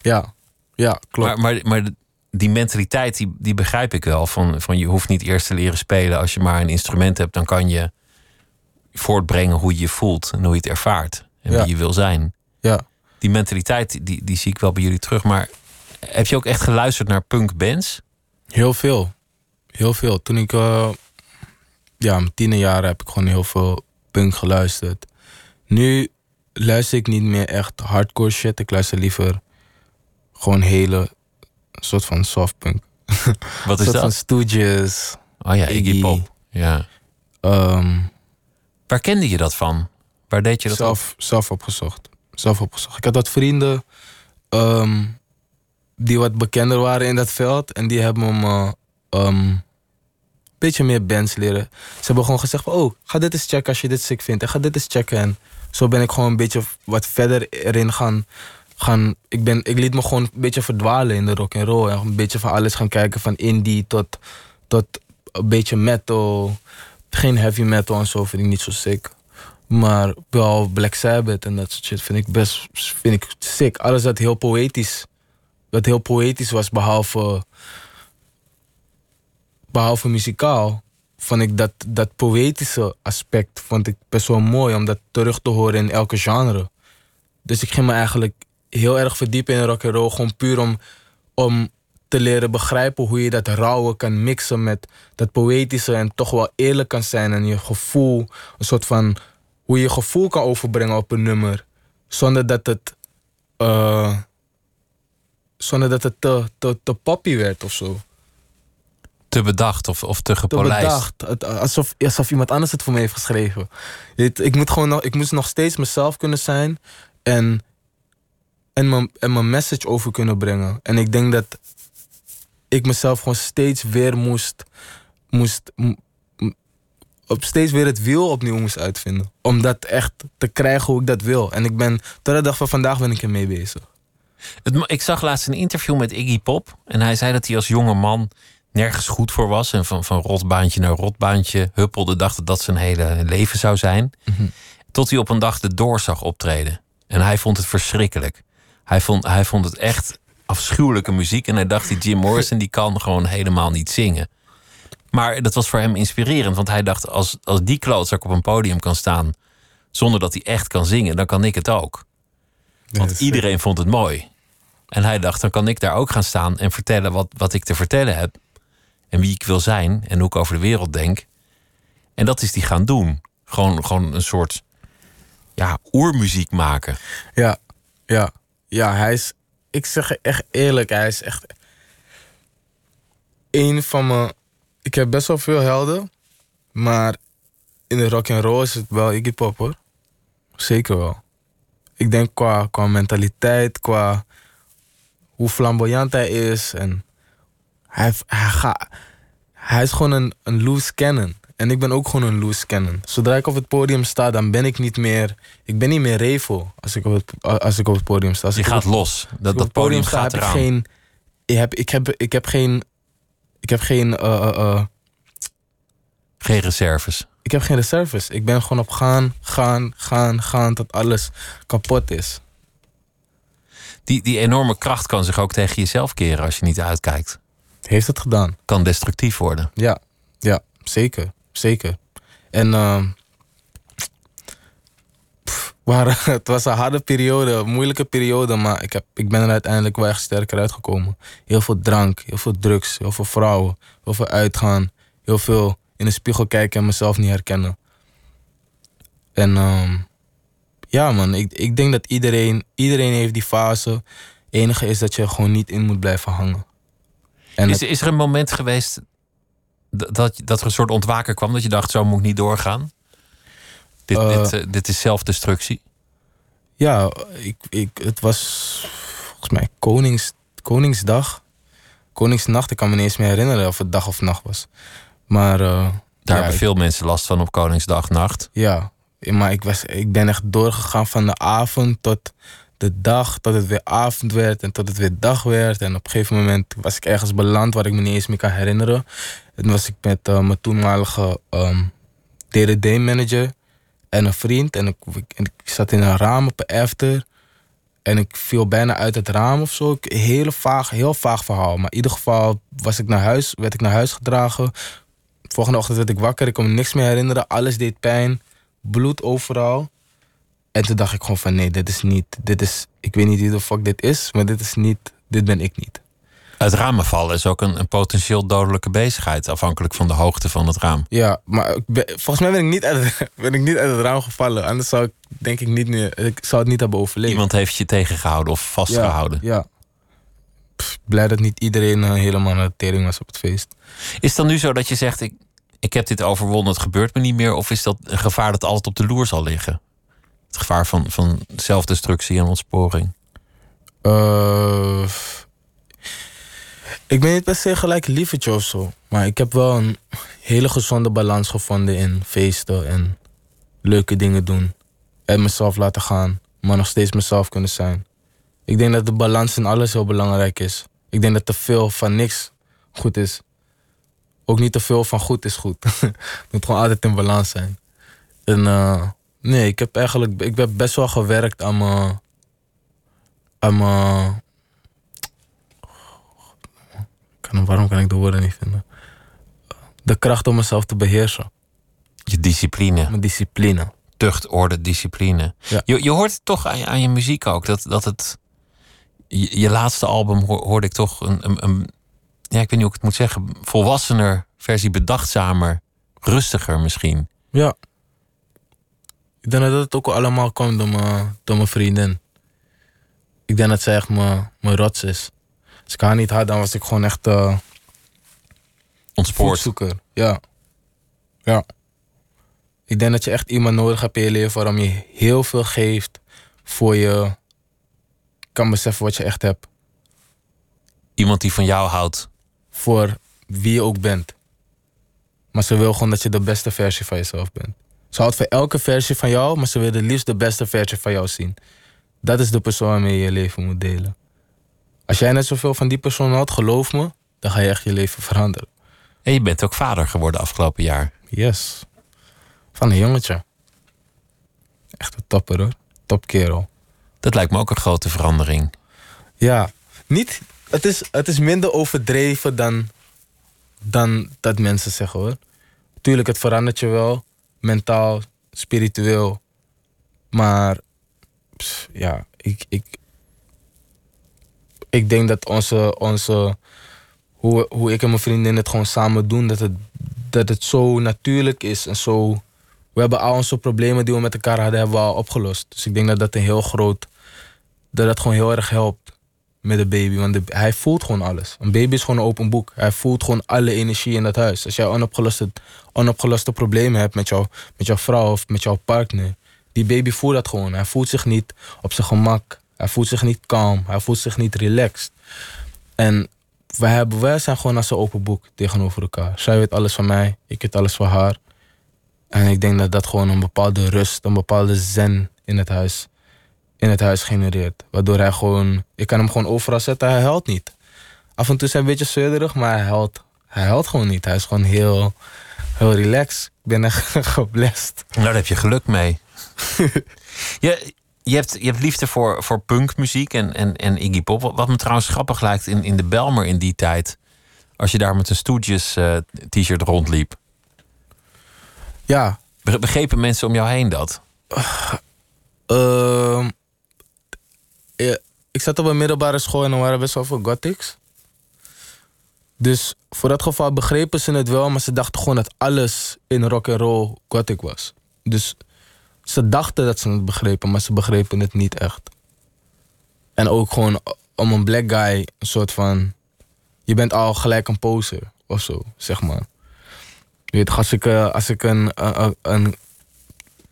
D: Ja, ja, klopt.
C: Maar, maar, maar die mentaliteit, die, die begrijp ik wel. Van, van je hoeft niet eerst te leren spelen. Als je maar een instrument hebt, dan kan je voortbrengen hoe je je voelt en hoe je het ervaart. En
D: Ja.
C: wie je wil zijn.
D: ja.
C: Die mentaliteit, die, die zie ik wel bij jullie terug. Maar heb je ook echt geluisterd naar punkbands?
D: Heel veel. Heel veel. Toen ik, eh, ja, mijn tienerjaren heb ik gewoon heel veel punk geluisterd. Nu luister ik niet meer echt hardcore shit. Ik luister liever gewoon hele soort van soft punk.
C: Wat is
D: soort van
C: dat?
D: Stooges.
C: Oh ja, Iggy
D: Iggy.
C: Pop. Ja.
D: ehm,
C: Waar kende je dat van? Waar deed je dat op?
D: zelf, zelf opgezocht. Zelf opgezocht. Ik had wat vrienden ehm, die wat bekender waren in dat veld. En die hebben me ehm, een beetje meer bands leren. Ze hebben gewoon gezegd van, oh, ga dit eens checken als je dit sick vindt. En ga dit eens checken. En zo ben ik gewoon een beetje wat verder erin gaan... gaan ik, ben, ik liet me gewoon een beetje verdwalen in de rock and roll. En een beetje van alles gaan kijken. Van indie tot, tot een beetje metal. Geen heavy metal en zo vind ik niet zo sick. Maar wel Black Sabbath en dat soort shit vind ik best vind ik sick. Alles dat heel poëtisch, dat heel poëtisch was, behalve, behalve muzikaal, vond ik dat, dat poëtische aspect vond ik best wel mooi om dat terug te horen in elke genre. Dus ik ging me eigenlijk heel erg verdiepen in rock and roll, gewoon puur om, om te leren begrijpen hoe je dat rauwe kan mixen met dat poëtische en toch wel eerlijk kan zijn en je gevoel, een soort van hoe je je gevoel kan overbrengen op een nummer. zonder dat het, eh, zonder dat het te, te, te poppy werd of zo.
C: Te bedacht of, of te
D: Te
C: gepolijst.
D: bedacht. Het, alsof, alsof iemand anders het voor me heeft geschreven. Ik, moet gewoon nog, ik moest nog steeds mezelf kunnen zijn en, en, mijn, en mijn message over kunnen brengen. En ik denk dat ik mezelf gewoon steeds weer moest, moest op steeds weer het wiel opnieuw moest uitvinden. Om dat echt te krijgen hoe ik dat wil. En ik ben, tot de dag van vandaag ben ik ermee bezig.
C: Het, ik zag laatst een interview met Iggy Pop. En hij zei dat hij als jonge man nergens goed voor was. En van, van rotbaantje naar rotbaantje huppelde. Dacht dat dat zijn hele leven zou zijn. Tot hij op een dag de Doors zag optreden. En hij vond het verschrikkelijk. Hij vond, hij vond het echt afschuwelijke muziek. En hij dacht, die Jim Morrison die kan gewoon helemaal niet zingen. Maar dat was voor hem inspirerend. Want hij dacht, als, als die klootzak op een podium kan staan... zonder dat hij echt kan zingen, dan kan ik het ook. Want iedereen vond het mooi. En hij dacht, dan kan ik daar ook gaan staan en vertellen wat, wat ik te vertellen heb. En wie ik wil zijn en hoe ik over de wereld denk. En dat is die gaan doen. Gewoon, gewoon een soort ja, oermuziek maken.
D: Ja, ja, ja, hij is. Ik zeg echt eerlijk, hij is echt. Een van mijn. Ik heb best wel veel helden, maar in de rock and roll is het wel Iggy Pop hoor. Zeker wel. Ik denk qua, qua mentaliteit, qua hoe flamboyant hij is en hij, hij, ga, hij is gewoon een, een loose cannon. En ik ben ook gewoon een loose cannon. Zodra ik op het podium sta, dan ben ik niet meer... Ik ben niet meer Revo als ik op het, als ik op het podium sta. Als
C: Je
D: ik
C: gaat los. Dat,
D: op
C: dat
D: het podium sta,
C: gaat
D: heb ik
C: eraan.
D: geen... Ik heb, ik heb, ik heb geen... Ik heb geen... eh,
C: Geen reserves.
D: ik heb geen reserves. Ik ben gewoon op gaan, gaan, gaan, gaan... tot alles kapot is.
C: Die, die enorme kracht kan zich ook tegen jezelf keren als je niet uitkijkt.
D: Heeft het gedaan.
C: Kan destructief worden.
D: Ja, ja, zeker. Zeker. En pff, waar, het was een harde periode, een moeilijke periode, maar ik, heb, ik ben er uiteindelijk wel echt sterker uitgekomen. Heel veel drank, heel veel drugs, heel veel vrouwen, heel veel uitgaan, heel veel in de spiegel kijken en mezelf niet herkennen. En ehm, ja man, ik, ik denk dat iedereen, iedereen heeft die fase. enige is dat je er gewoon niet in moet blijven hangen. En
C: Is,
D: het-
C: is er een moment geweest dat, dat, er een soort ontwaker kwam... dat je dacht, zo moet ik niet doorgaan? Dit,
D: Eh.
C: dit, eh, dit is zelfdestructie.
D: Ja, ik, ik, het was volgens mij Konings, Koningsdag. Koningsnacht, ik kan me niet eens meer herinneren of het dag of nacht was. Maar eh,
C: Daar
D: ja,
C: hebben
D: ik-
C: veel mensen last van op Koningsdag nacht.
D: ja, maar ik, was, ik ben echt doorgegaan van de avond tot de dag, tot het weer avond werd en tot het weer dag werd. En op een gegeven moment was ik ergens beland waar ik me niet eens meer kan herinneren. En was ik met eh, mijn toenmalige ehm DDD-manager en een vriend. En ik, ik zat in een raam op een after. En ik viel bijna uit het raam of zo. Ik- Heel vaag, heel vaag verhaal. Maar in ieder geval was ik naar huis, werd ik naar huis gedragen. Volgende ochtend werd ik wakker. Ik kon me niks meer herinneren. Alles deed pijn. Bloed overal. En toen dacht ik gewoon van nee, dit is niet. Dit is, ik weet niet wie de fuck dit is. Maar dit is niet. Dit ben ik niet.
C: Uit ramen vallen is ook een, een potentieel dodelijke bezigheid... afhankelijk van de hoogte van het raam.
D: Ja, maar ben- volgens mij ben ik, niet uit, het- ben ik niet uit het raam gevallen. Anders zou ik denk ik niet meer. Ik zou het niet hebben overleefd.
C: Iemand heeft je tegengehouden of vastgehouden.
D: Ja. ja. Pff, blij dat niet iedereen eh, helemaal naar de tering was op het feest.
C: Is het dan nu zo dat je zegt: ik, ik heb dit overwonnen, het gebeurt me niet meer? Of is dat een gevaar dat altijd op de loer zal liggen? Gevaar van, van zelfdestructie en ontsporing.
D: Eh, ik ben niet per se gelijk lievertje of zo. Maar ik heb wel een hele gezonde balans gevonden in feesten en leuke dingen doen. En mezelf laten gaan, maar nog steeds mezelf kunnen zijn. Ik denk dat de balans in alles heel belangrijk is. Ik denk dat te veel van niks goed is. Ook niet te veel van goed is goed. Het moet gewoon altijd in balans zijn. En eh, nee, ik heb eigenlijk ik heb best wel gewerkt aan mijn aan mijn. Kan, waarom kan ik de woorden niet vinden? De kracht om mezelf te beheersen.
C: Je discipline,
D: Mijn discipline.
C: tucht, orde, discipline.
D: Ja.
C: Je, je hoort het toch aan je, aan je muziek ook. Dat, dat het. Je, je laatste album hoor- hoorde ik toch een, een, een. Ja, ik weet niet hoe ik het moet zeggen. Volwassener, versie bedachtzamer, rustiger misschien.
D: Ja. Ik denk dat het ook allemaal komt door mijn, door mijn vriendin. Ik denk dat zij echt mijn, mijn rots is. Als ik haar niet had, dan was ik gewoon echt uh,
C: Ontspoord.
D: voedzoeker. Ja. Ja. Ik denk dat je echt iemand nodig hebt in je leven waarom je heel veel geeft voor je kan beseffen wat je echt hebt.
C: Iemand die van jou houdt.
D: Voor wie je ook bent. Maar ze wil gewoon dat je de beste versie van jezelf bent. Ze houdt van elke versie van jou, maar ze wil het liefst de beste versie van jou zien. Dat is de persoon waarmee je je leven moet delen. Als jij net zoveel van die persoon had, geloof me, dan ga je echt je leven veranderen.
C: En je bent ook vader geworden afgelopen jaar.
D: Yes. Van een jongetje. Echt een topper hoor. Topkerel.
C: Dat lijkt me ook een grote verandering.
D: Ja, niet, het, is, het is minder overdreven dan, dan dat mensen zeggen hoor. Tuurlijk, het verandert je wel. Mentaal, spiritueel. Maar ja, ik, ik, ik denk dat onze, onze hoe, hoe ik en mijn vriendin het gewoon samen doen, dat het, dat het zo natuurlijk is en zo. We hebben al onze problemen die we met elkaar hadden, hebben we al opgelost. Dus ik denk dat dat een heel groot, dat dat gewoon heel erg helpt met de baby. Want de- hij voelt gewoon alles. Een baby is gewoon een open boek. Hij voelt gewoon alle energie in dat huis. Als jij onopgeloste, onopgeloste problemen hebt met, jou, met jouw vrouw of met jouw partner, die baby voelt dat gewoon. Hij voelt zich niet op zijn gemak. Hij voelt zich niet kalm. Hij voelt zich niet relaxed. En wij, hebben, wij zijn gewoon als een open boek tegenover elkaar. Zij weet alles van mij, ik weet alles van haar. En ik denk dat dat gewoon een bepaalde rust, een bepaalde zen in het huis, in het huis genereert. Waardoor hij gewoon, ik kan hem gewoon overal zetten, hij huilt niet. Af en toe is hij een beetje zeurderig, maar hij huilt, hij huilt gewoon niet. Hij is gewoon heel, heel relaxed. Ik ben echt geblest.
C: Nou, daar heb je geluk mee. je, je, hebt, je hebt liefde voor, voor punkmuziek en, en, en Iggy Pop. Wat- me trouwens grappig lijkt in, in de Belmer in die tijd. Als je daar met een Stooges eh, t-shirt rondliep.
D: Ja,
C: Be- Begrepen mensen om jou heen dat?
D: Ehm, ik zat op een middelbare school en er waren best wel veel gothics. Dus voor dat geval begrepen ze het wel, maar ze dachten gewoon dat alles in rock and roll gothic was. Dus ze dachten dat ze het begrepen, maar ze begrepen het niet echt. En ook gewoon om een black guy een soort van. Je bent al gelijk een poser of zo, zeg maar. Weet, als ik, eh, als ik een, een, een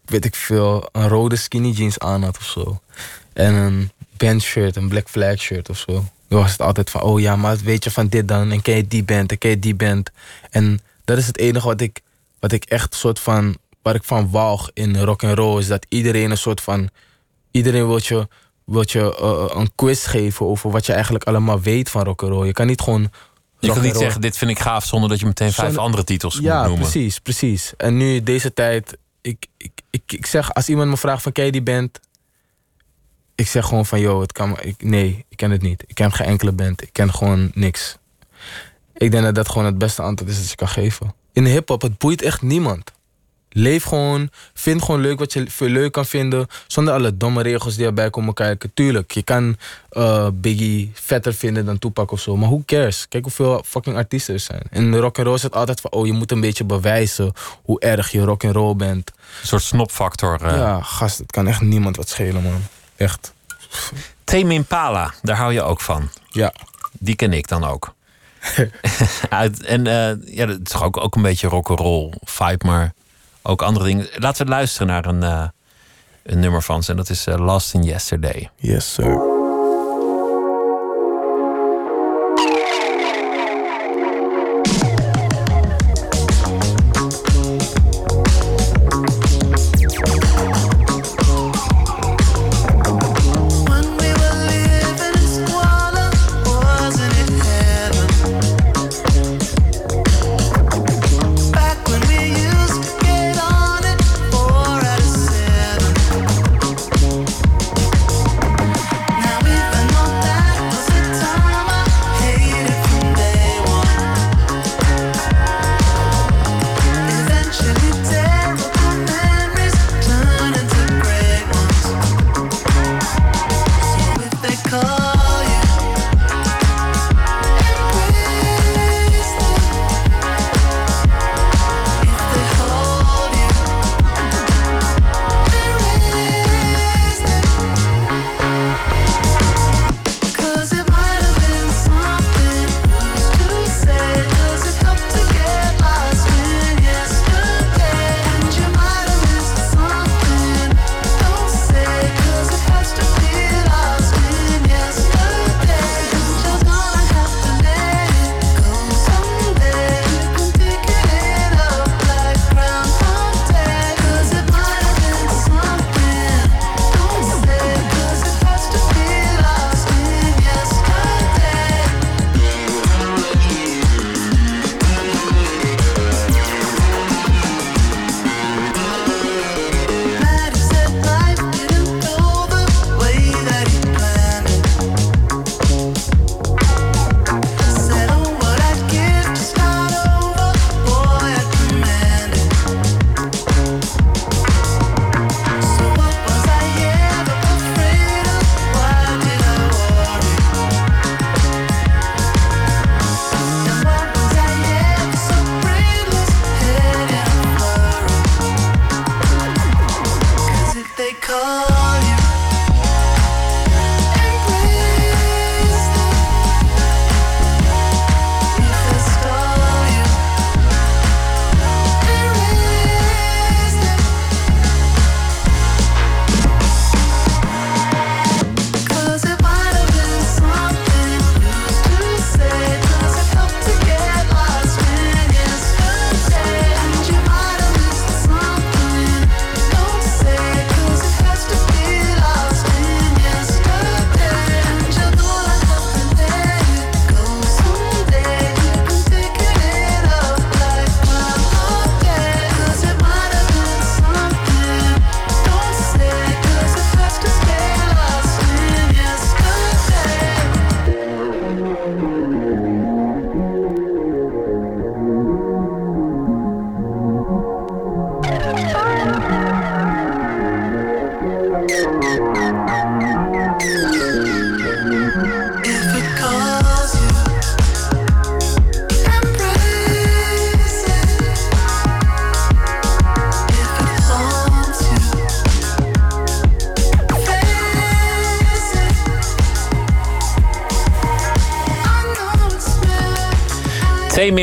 D: weet ik veel, een rode skinny jeans aan had of zo. En een band shirt, een black flag shirt of zo. Dan was het altijd van, oh ja, maar weet je van dit dan? En ken je die band? En ken je die band? En dat is het enige wat ik, wat ik echt soort van, waar ik van walg in rock and roll is dat iedereen een soort van, iedereen wil je, wil je eh, een quiz geven over wat je eigenlijk allemaal weet van rock and roll. Je kan niet gewoon.
C: Je kan niet zeggen, dit vind ik gaaf, zonder dat je meteen vijf
D: Zonder-
C: andere titels
D: ja,
C: moet noemen.
D: precies, precies. En nu deze tijd, ik, ik, ik, ik zeg, als iemand me vraagt van ken je die band? Ik zeg gewoon van, yo, het kan ik, nee, ik ken het niet. Ik ken geen enkele band. Ik ken gewoon niks. Ik denk dat dat gewoon het beste antwoord is dat je kan geven. In hip-hop, het boeit echt niemand. Leef gewoon, vind gewoon leuk wat je leuk kan vinden. Zonder alle domme regels die erbij komen kijken. Tuurlijk, je kan eh, Biggie vetter vinden dan Tupac of zo. Maar who cares? Kijk hoeveel fucking artiesten er zijn. In rock and roll is het altijd van... oh, je moet een beetje bewijzen hoe erg je rock and roll bent.
C: Een soort snopfactor. eh.
D: Ja, gast, het kan echt niemand wat schelen, man. Echt.
C: Tame Impala, daar hou je ook van.
D: Ja.
C: Die ken ik dan ook. Uit, en eh, ja, dat is toch ook, ook een beetje rock'n'roll vibe, maar ook andere dingen. Laten we luisteren naar een, eh, een nummer van ze. En dat is eh, Lost in Yesterday.
D: Yes, sir.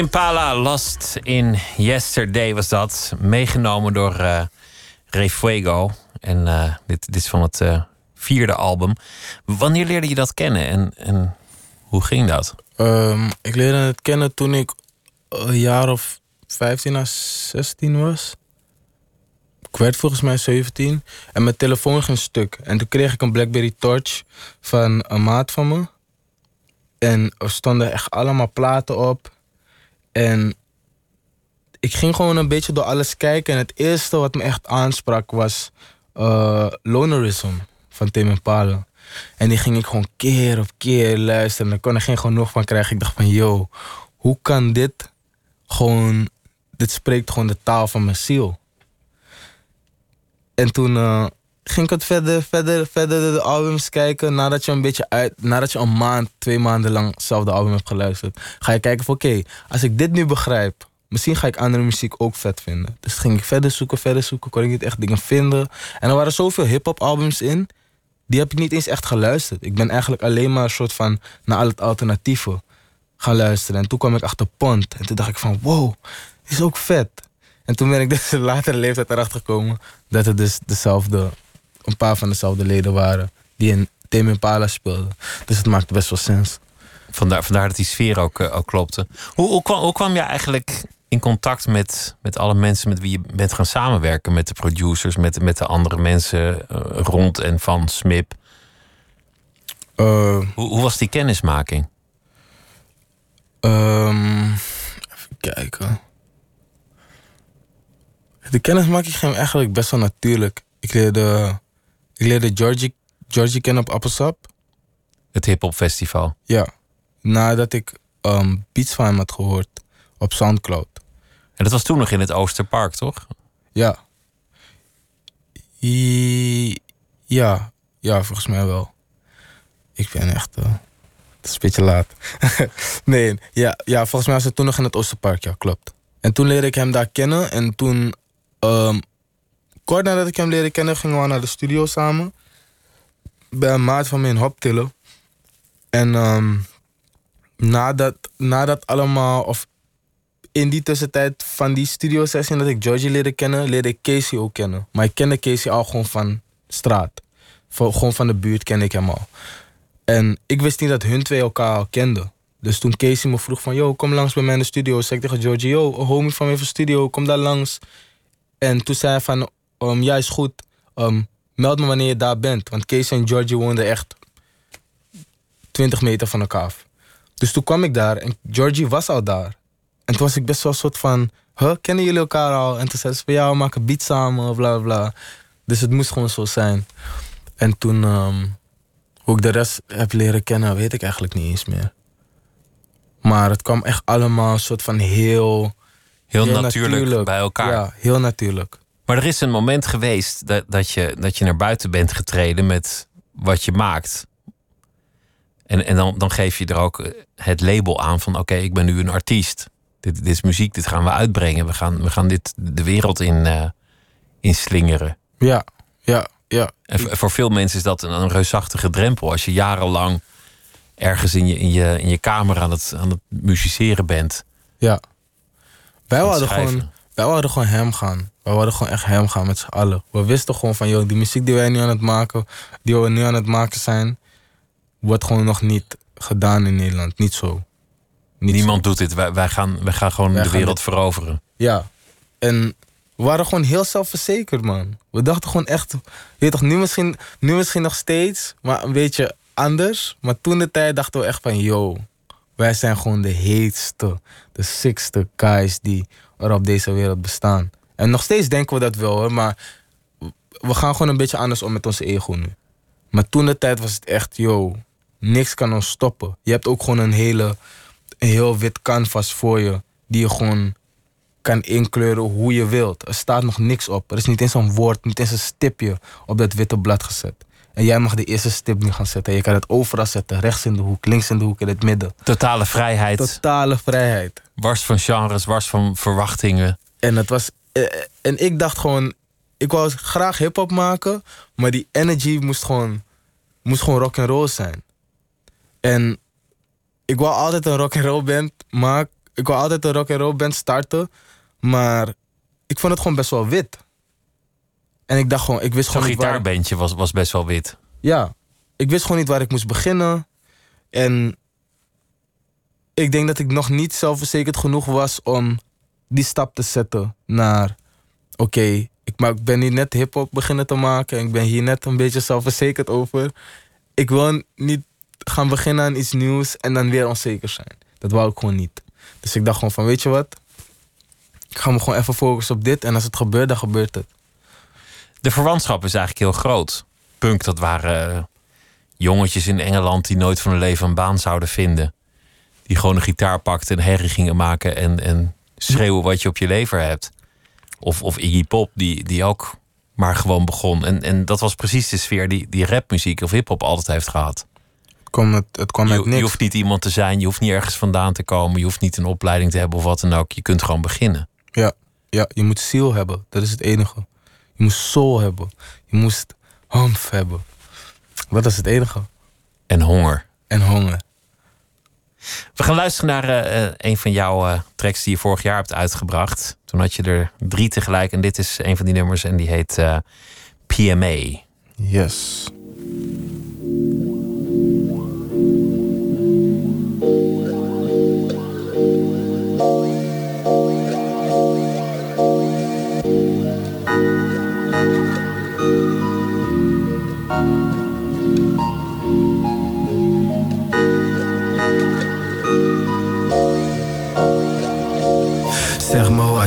C: Impala, Lost in Yesterday was dat. Meegenomen door eh Ray Fuego. En eh, dit, dit is van het eh, vierde album. Wanneer leerde je dat kennen en, en hoe ging dat?
D: Ehm, ik leerde het kennen toen ik een jaar of 15 à 16 was. Ik werd volgens mij 17 en mijn telefoon ging stuk. En toen kreeg ik een Blackberry Torch van een maat van me. En er stonden echt allemaal platen op. En ik ging gewoon een beetje door alles kijken. En het eerste wat me echt aansprak was eh Lonerism van Tim Impala. En die ging ik gewoon keer op keer luisteren. En daar kon ik geen genoeg van krijgen. Ik dacht van, yo, hoe kan dit gewoon... Dit spreekt gewoon de taal van mijn ziel. En toen eh, ging ik het verder, verder, verder de albums kijken. Nadat je een beetje uit... Nadat je een maand, twee maanden lang hetzelfde album hebt geluisterd. Ga je kijken van, oké, als ik dit nu begrijp... Misschien ga ik andere muziek ook vet vinden. Dus ging ik verder zoeken, verder zoeken. Kon ik niet echt dingen vinden. En er waren zoveel hip-hop albums in die heb ik niet eens echt geluisterd. Ik ben eigenlijk alleen maar een soort van naar al het alternatieve gaan luisteren. En toen kwam ik achter Pont. En toen dacht ik van, wow, dit is ook vet. En toen ben ik dus in latere leeftijd erachter gekomen... dat het dus dezelfde, een paar van dezelfde leden waren... die in Tame Impala speelden. Dus het maakte best wel sens.
C: Vandaar, vandaar dat die sfeer ook, eh, ook klopte. Hoe, hoe, kwam, hoe kwam je eigenlijk in contact met, met alle mensen met wie je bent gaan samenwerken? Met de producers, met, met de andere mensen eh, rond en van Smip?
D: Eh,
C: Hoe, hoe was die kennismaking?
D: Ehm, even kijken. De kennismaking ging eigenlijk best wel natuurlijk. Ik leerde, ik leerde Georgie, Georgie kennen op Appelsap.
C: Het hip-hop festival.
D: Ja. Nadat ik ehm, beats van hem had gehoord op Soundcloud.
C: En dat was toen nog in het Oosterpark, toch?
D: Ja. I- ja. Ja, volgens mij wel. Ik ben echt... het is een beetje laat. nee, ja, ja, volgens mij was het toen nog in het Oosterpark. Ja, klopt. En toen leerde ik hem daar kennen. En toen... ehm, kort nadat ik hem leerde kennen, gingen we naar de studio samen. Bij een maat van mij in Hoptillen. En ehm, nadat, nadat allemaal... Of in die tussentijd van die studio sessie dat ik Georgie leerde kennen, leerde ik Casey ook kennen. Maar ik kende Casey al gewoon van straat. Gewoon van de buurt kende ik hem al. En ik wist niet dat hun twee elkaar al kenden. Dus toen Casey me vroeg van, yo, kom langs bij mij in de studio. Zei ik tegen Georgie, yo, homie van mij van studio, kom daar langs. En toen zei hij van, um, ja, is goed. Um, meld me wanneer je daar bent. Want Casey en Georgie woonden echt 20 meter van elkaar af. Dus toen kwam ik daar en Georgie was al daar. En toen was ik best wel een soort van, huh, kennen jullie elkaar al? En toen zei ze van, ja, we maken beat samen, bla bla. Dus het moest gewoon zo zijn. En toen, ehm, hoe ik de rest heb leren kennen, weet ik eigenlijk niet eens meer. Maar het kwam echt allemaal een soort van heel...
C: Heel, natuurlijk, bij elkaar.
D: Ja, heel natuurlijk.
C: Maar er is een moment geweest dat, dat, je, dat je naar buiten bent getreden met wat je maakt. En, en dan, dan geef je er ook eh, het label aan van: oké, ik ben nu een artiest. Dit, dit is muziek, dit gaan we uitbrengen. We gaan, we gaan dit de wereld in, eh, in slingeren.
D: Ja, ja, ja.
C: En voor veel mensen is dat een, een reusachtige drempel. Als je jarenlang ergens in je, in je, in je kamer aan het, aan het musiceren bent.
D: Ja. Wij
C: schrijven.
D: gewoon, wij wilden gewoon hem gaan. Wij wilden gewoon echt hem gaan met z'n allen. We wisten gewoon van, joh, die muziek die wij nu aan het maken, die we nu aan het maken zijn, wordt gewoon nog niet gedaan in Nederland. Niet zo. Niet
C: Niemand doet dit. Wij, wij, gaan, wij gaan gewoon
D: Wij
C: de
D: gaan
C: wereld
D: dit-
C: veroveren.
D: Ja. En we waren gewoon heel zelfverzekerd, man. We dachten gewoon echt, weet toch, nu misschien, nu misschien nog steeds, maar een beetje anders. Maar toen de tijd dachten we echt van, yo, wij zijn gewoon de heetste, de sixste guys die er op deze wereld bestaan. En nog steeds denken we dat wel, hoor, maar we gaan gewoon een beetje anders om met onze ego nu. Maar toen de tijd was het echt, yo, niks kan ons stoppen. Je hebt ook gewoon een hele, een heel wit canvas voor je, die je gewoon kan inkleuren hoe je wilt. Er staat nog niks op. Er is niet eens een woord, niet eens een stipje op dat witte blad gezet. En jij mag de eerste stip nu gaan zetten. Je kan het overal zetten. Rechts in de hoek, links in de hoek, in het midden.
C: Totale vrijheid.
D: Totale vrijheid.
C: Wars van genres, wars van verwachtingen.
D: En het was. eh, En ik dacht gewoon. Ik wou graag hip-hop maken. Maar die energy moest gewoon. Moest gewoon rock and roll zijn. En ik wou altijd een rock and roll band maak,
H: ik wou altijd een rock and roll band starten. Maar ik vond het gewoon best wel wit. En ik dacht gewoon, ik wist
C: Zo'n
H: gewoon niet waar...
C: gitaarbandje was, was best wel wit.
H: Ja, ik wist gewoon niet waar ik moest beginnen. En ik denk dat ik nog niet zelfverzekerd genoeg was om die stap te zetten naar... Oké, ik, ik ben hier net hip-hop beginnen te maken en ik ben hier net een beetje zelfverzekerd over. Ik wil niet gaan beginnen aan iets nieuws en dan weer onzeker zijn. Dat wou ik gewoon niet. Dus ik dacht gewoon van, weet je wat? Ik ga me gewoon even focussen op dit en als het gebeurt, dan gebeurt het.
C: De verwantschap is eigenlijk heel groot. Punk, dat waren eh, jongetjes in Engeland die nooit van hun leven een baan zouden vinden. Die gewoon een gitaar pakten en herrie gingen maken en, en schreeuwen wat je op je lever hebt. Of, of Iggy Pop, die, die ook maar gewoon begon. En, en dat was precies de sfeer die, die rapmuziek of hip-hop altijd heeft gehad.
H: Het kwam, het, het kwam uit
C: Je,
H: niks.
C: je hoeft niet iemand te zijn, je hoeft niet ergens vandaan te komen, je hoeft niet een opleiding te hebben of wat dan ook. Je kunt gewoon beginnen.
H: Ja, ja, je moet ziel hebben. Dat is het enige. Je moest soul hebben. Je moest humf hebben. Dat is het enige.
C: En honger.
H: En honger.
C: We gaan luisteren naar eh, eh, een van jouw eh, tracks die je vorig jaar hebt uitgebracht. Toen had je er drie tegelijk en dit is een van die nummers en die heet PMA.
H: Yes.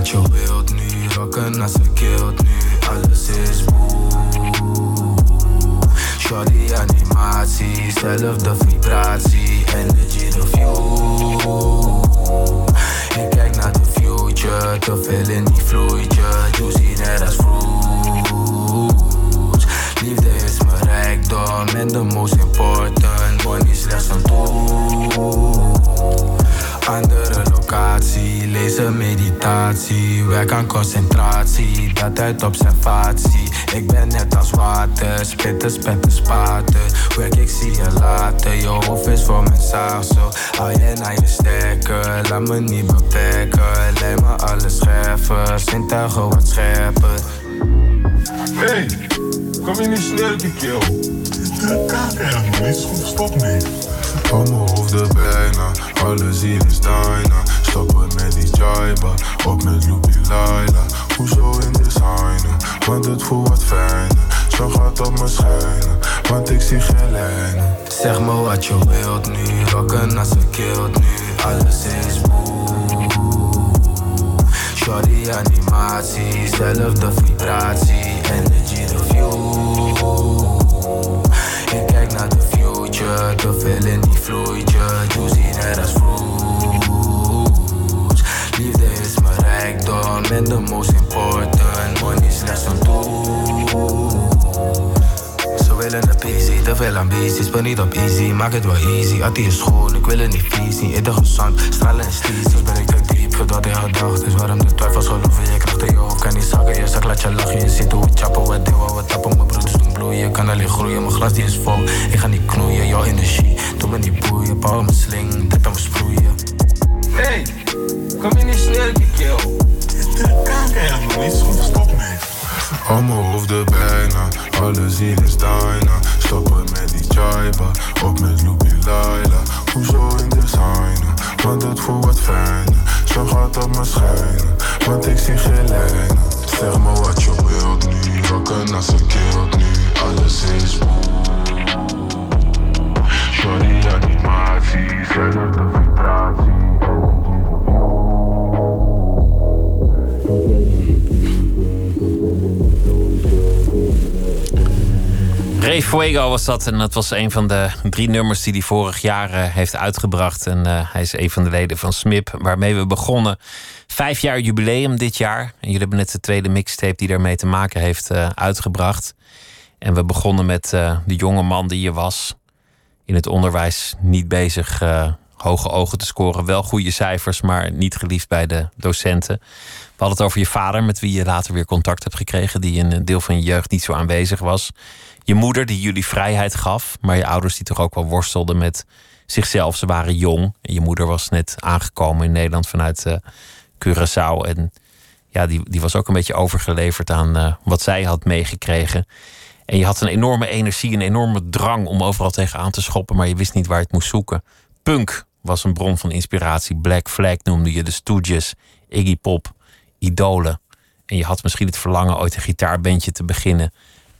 D: Je wilt nu, rocken als een kilt nu, alles is boe. Shorty animatie, zelfde vibratie, energy the fuel. Ik kijk naar de future, te veel in die vloeitje, juicy net als fruits. Liefde is mijn rijkdom en de most important, money is slechts een tool. Andere locatie, lezen meditatie, werk aan concentratie, dat uit observatie. Ik ben net als water, spitten, spetten, spaten. Werk, ik zie je later, je hoofd is voor mijn zo. Hou je naar je sterker, laat me niet beperken. Lijm me alles scherper, zintuigen wat scherper.
I: Hey, kom je niet snel die kill? De kamer niet, stop niet.
J: Hou mijn hoofd bijna, alle ziel is daarna. Stoppen met die jaiba, op met Loopy Laila. Hoezo in designen, want het voelt wat fijner. Zo gaat op me schijnen, want ik zie geen lijnen.
D: Zeg me wat je wilt nu, rocken als een kilt nu, alles is boe. Shorty animatie, zelfde vibratie, energy the fuel. Ik kijk naar de future, te veel in die vloeitje, juicy net als fruits. Rijkdom en de most important, money slechts een tool. Ze willen een PC, te veel ambities, ben niet op easy, maak het wel easy. Attie is schoon, ik wil het niet vies, niet eten gezond, stralen is sleazy. Soms ben ik te diep, voordat in gedacht is waarom de twijfels geloven. Je krijgt in je kan niet zakken, je zak laat je lachen. Je ziet hoe we chappen, we, we tappen, mijn broeders doen bloeien. Kan alleen groeien, mijn glas die is vol, ik ga niet knoeien. Jouw energie, doe me niet boeien, bouw mijn sling, dit aan me sproeien.
I: Hey, kom je niet snel die kill? De kamer helemaal niet, stop niet.
J: Hou mijn hoofd er bijna, alle ziel is daarna. Stoppen met die jaiba, op met Loopy Laila. Hoezo in designen, want het voelt wat fijner. Zo gaat op me schijnen, want ik zie geen lijnen. Zeg me wat je wilt nu, rocken als een kilt nu, alles is boe. Shorty animatie, zelfde vibratie.
C: Ray Fuego was dat en dat was een van de drie nummers die hij vorig jaar eh, heeft uitgebracht. En eh, hij is een van de leden van SMIP, waarmee we begonnen. Vijf jaar jubileum dit jaar. En jullie hebben net de tweede mixtape die daarmee te maken heeft eh, uitgebracht. En we begonnen met de jonge man die je was. In het onderwijs niet bezig hoge ogen te scoren. Wel goede cijfers, maar niet geliefd bij de docenten. We hadden het over je vader, met wie je later weer contact hebt gekregen. Die een deel van je jeugd niet zo aanwezig was. Je moeder, die jullie vrijheid gaf. Maar je ouders die toch ook wel worstelden met zichzelf. Ze waren jong. Je moeder was net aangekomen in Nederland vanuit eh Curaçao. En ja, die, die was ook een beetje overgeleverd aan eh, wat zij had meegekregen. En je had een enorme energie, een enorme drang om overal tegenaan te schoppen, maar je wist niet waar je het moest zoeken. Punk was een bron van inspiratie. Black Flag noemde je de Stooges, Iggy Pop, idolen. En je had misschien het verlangen ooit een gitaarbandje te beginnen.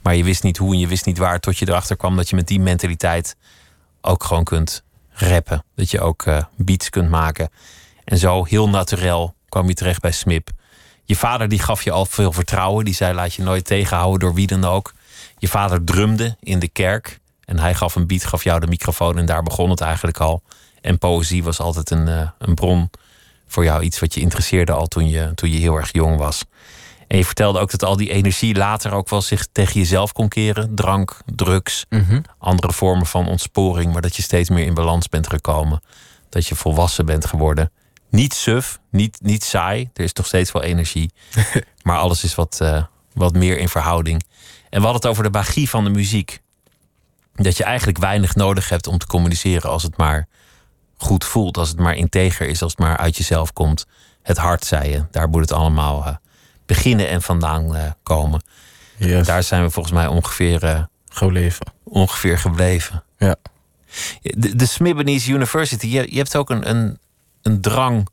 C: Maar je wist niet hoe en je wist niet waar. Tot je erachter kwam dat je met die mentaliteit ook gewoon kunt rappen. Dat je ook eh, beats kunt maken. En zo heel naturel kwam je terecht bij Smip. Je vader die gaf je al veel vertrouwen. Die zei laat je nooit tegenhouden door wie dan ook. Je vader drumde in de kerk. En hij gaf een beat, gaf jou de microfoon. En daar begon het eigenlijk al. En poëzie was altijd een, eh, een bron voor jou. Iets wat je interesseerde al toen je, toen je heel erg jong was. En je vertelde ook dat al die energie later ook wel zich tegen jezelf kon keren. Drank, drugs,
D: Mhm.
C: andere vormen van ontsporing. Maar dat je steeds meer in balans bent gekomen. Dat je volwassen bent geworden. Niet suf, niet, niet saai. Er is toch steeds wel energie. maar alles is wat, eh, wat meer in verhouding. En we hadden het over de magie van de muziek. Dat je eigenlijk weinig nodig hebt om te communiceren als het maar goed voelt. Als het maar integer is, als het maar uit jezelf komt. Het hart, zei je. Daar moet het allemaal eh, beginnen en vandaan eh, komen. Daar zijn we volgens mij ongeveer, eh,
D: gebleven.
C: ongeveer gebleven.
D: Ja.
C: De, de Smibbenies University, je, je hebt ook een, een, een drang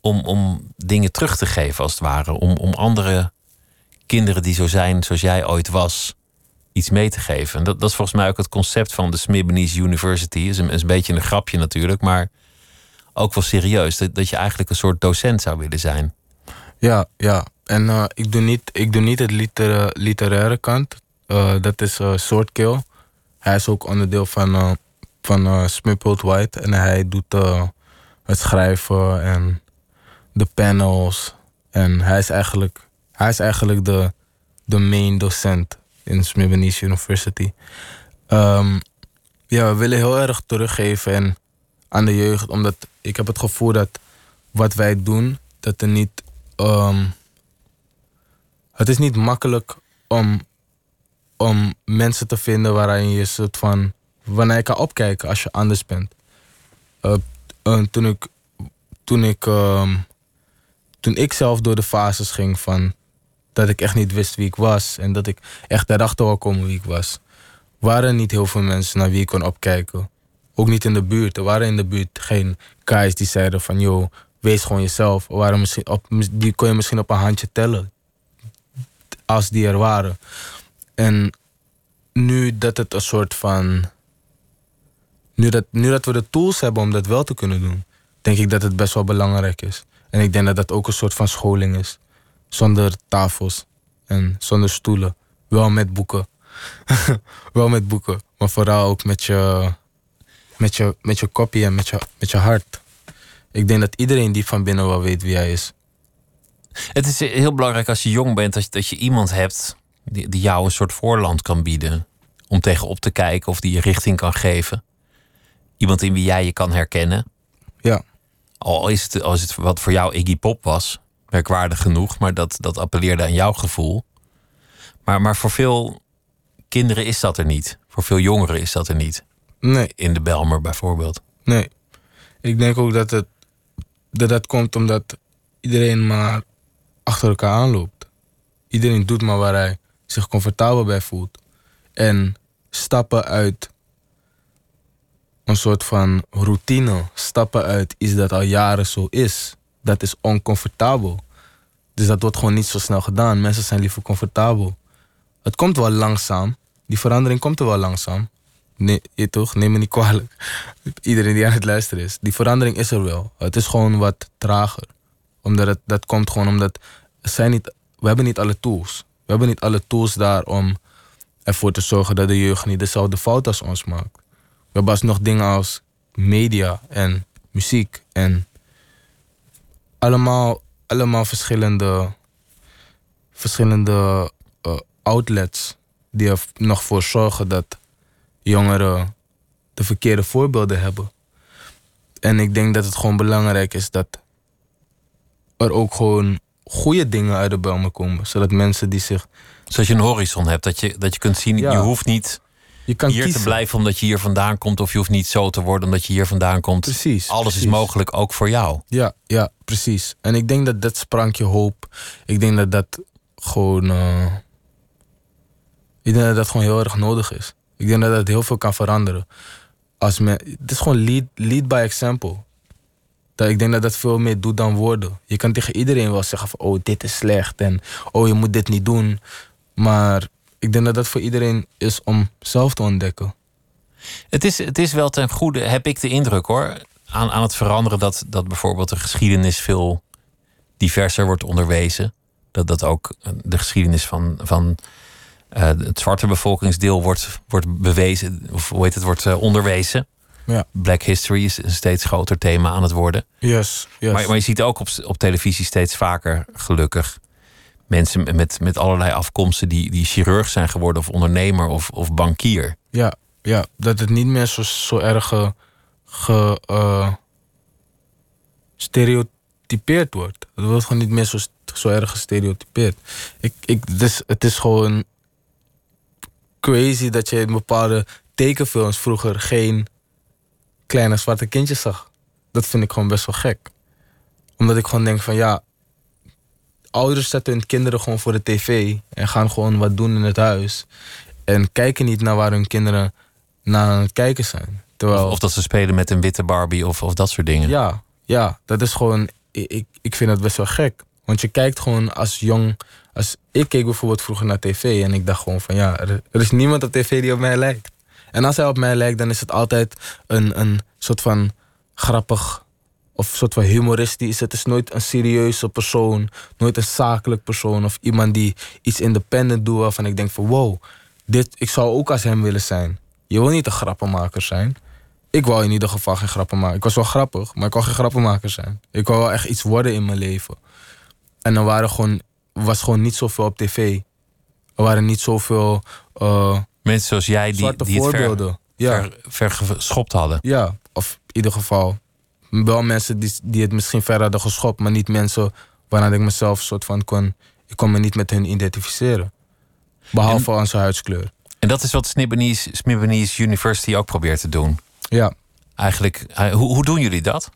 C: om, om dingen terug te geven, als het ware. Om, om andere kinderen die zo zijn zoals jij ooit was, iets mee te geven. En dat, dat is volgens mij ook het concept van de Smibbenies University. Is een, is een beetje een grapje natuurlijk, maar ook wel serieus. Dat, dat je eigenlijk een soort docent zou willen zijn.
D: Ja, ja. En eh, ik, doe niet, ik doe niet het litera- literaire kant. Eh, dat is uh, Swordkill. Hij is ook onderdeel van, eh van eh, White. En hij doet eh, het schrijven en de panels. En hij is eigenlijk, hij is eigenlijk de, de main docent in Smibbenies University. Ehm, ja, we willen heel erg teruggeven en aan de jeugd. Omdat ik heb het gevoel dat wat wij doen, dat er niet... ehm, het is niet makkelijk om, om mensen te vinden waarin je soort van... Wanneer je kan opkijken als je anders bent. Eh, toen ik... Toen ik, ehm, toen ik zelf door de fases ging van... Dat ik echt niet wist wie ik was. En dat ik echt erachter wou komen wie ik was. Waren niet heel veel mensen naar wie ik kon opkijken. Ook niet in de buurt. Er waren in de buurt geen guys die zeiden van... Yo, wees gewoon jezelf. Waren misschien op, die kon je misschien op een handje tellen. Als die er waren. En nu dat het een soort van... Nu dat, nu dat we de tools hebben om dat wel te kunnen doen... denk ik dat het best wel belangrijk is. En ik denk dat dat ook een soort van scholing is. Zonder tafels en zonder stoelen. Wel met boeken. wel met boeken. Maar vooral ook met je, met je, met je kopie en met je, met je hart. Ik denk dat iedereen die van binnen wel weet wie hij is.
C: Het is heel belangrijk als je jong bent dat je, dat je iemand hebt die, die jou een soort voorland kan bieden. Om tegenop te kijken of die je richting kan geven. Iemand in wie jij je kan herkennen.
D: Ja.
C: Al is het, al is het wat voor jou Iggy Pop was, merkwaardig genoeg, maar dat, dat appelleerde aan jouw gevoel. Maar, maar voor veel kinderen is dat er niet. Voor veel jongeren is dat er niet.
D: Nee.
C: In de Belmer bijvoorbeeld.
D: Nee. Ik denk ook dat het dat, dat komt omdat iedereen maar achter elkaar aanloopt. Iedereen doet maar waar hij zich comfortabel bij voelt. En stappen uit een soort van routine, stappen uit iets dat al jaren zo is, dat is oncomfortabel. Dus dat wordt gewoon niet zo snel gedaan. Mensen zijn liever comfortabel. Het komt wel langzaam. Die verandering komt er wel langzaam. Nee, toch? Neem me niet kwalijk. Iedereen die aan het luisteren is. Die verandering is er wel. Het is gewoon wat trager. Omdat het, dat komt gewoon omdat niet, we hebben niet alle tools. We hebben niet alle tools daar om ervoor te zorgen dat de jeugd niet dezelfde fout als ons maakt. We hebben alsnog dingen als media en muziek en allemaal, allemaal verschillende, verschillende eh, outlets die er nog voor zorgen dat jongeren de verkeerde voorbeelden hebben. En ik denk dat het gewoon belangrijk is dat er ook gewoon goede dingen uit de Belmen komen. Zodat mensen die zich...
C: Zodat je een horizon hebt, dat je, dat je kunt zien,
D: Ja.
C: je hoeft niet
D: Je kan
C: hier
D: kiezen.
C: te blijven omdat je hier vandaan komt, of je hoeft niet zo te worden omdat je hier vandaan komt.
D: Precies.
C: Alles is mogelijk ook voor jou.
D: Ja, ja, precies. En ik denk dat dat sprankje hoop. Ik denk dat dat gewoon. eh, ik denk dat dat gewoon heel erg nodig is. Ik denk dat dat heel veel kan veranderen. Als men, het is gewoon lead, lead by example. Ik denk dat dat veel meer doet dan woorden. Je kan tegen iedereen wel zeggen van, oh, dit is slecht en oh, je moet dit niet doen. Maar ik denk dat dat voor iedereen is om zelf te ontdekken.
C: Het is, het is wel ten goede, heb ik de indruk hoor, aan, aan het veranderen dat, dat bijvoorbeeld de geschiedenis veel diverser wordt onderwezen. Dat, dat ook de geschiedenis van, van eh, het zwarte bevolkingsdeel wordt, wordt bewezen, of hoe heet het, wordt eh, onderwezen.
D: Ja.
C: Black history is een steeds groter thema aan het worden.
D: Yes, yes.
C: Maar, maar je ziet ook op, op televisie steeds vaker, gelukkig, mensen met, met allerlei afkomsten die, die chirurg zijn geworden, of ondernemer of, of bankier.
D: Ja, ja, dat het niet meer zo, zo erg ge, ge, eh, stereotypeerd wordt. Het wordt gewoon niet meer zo, zo erg gestereotypeerd. Ik, ik, dus, het is gewoon crazy dat je in bepaalde tekenfilms vroeger geen kleine zwarte kindjes zag. Dat vind ik gewoon best wel gek. Omdat ik gewoon denk van ja, ouders zetten hun kinderen gewoon voor de tv en gaan gewoon wat doen in het huis. En kijken niet naar waar hun kinderen naar aan het kijken zijn. Terwijl,
C: Of, of dat ze spelen met een witte Barbie of, of dat soort dingen.
D: ja, ja, dat is gewoon. Ik, ik- vind het best wel gek. Want je kijkt gewoon als jong. Als, ik keek bijvoorbeeld vroeger naar tv en ik dacht gewoon van ja, er, er is niemand op tv die op mij lijkt. En als hij op mij lijkt, dan is het altijd een, een soort van grappig of soort van humoristisch. Het is nooit een serieuze persoon, nooit een zakelijk persoon of iemand die iets independent doet waarvan ik denk van wow, dit, ik zou ook als hem willen zijn. Je wil niet een grappenmaker zijn. Ik wou in ieder geval geen grappen maken. Ik was wel grappig, maar ik wou geen grappenmaker zijn. Ik wou wel echt iets worden in mijn leven. En er waren gewoon, was gewoon niet zoveel op tv. Er waren niet zoveel eh,
C: Mensen zoals jij die, die het ver,
D: ja.
C: ver, hadden.
D: ja, of in ieder geval wel mensen die, die het misschien ver hadden geschopt, maar niet mensen waarna ik mezelf soort van kon. Ik kon me niet met hun identificeren. Behalve onze huidskleur.
C: En dat is wat Snibbenies, Snibbenies University ook probeert te doen.
D: Ja,
C: Eigenlijk, hoe, hoe doen jullie dat?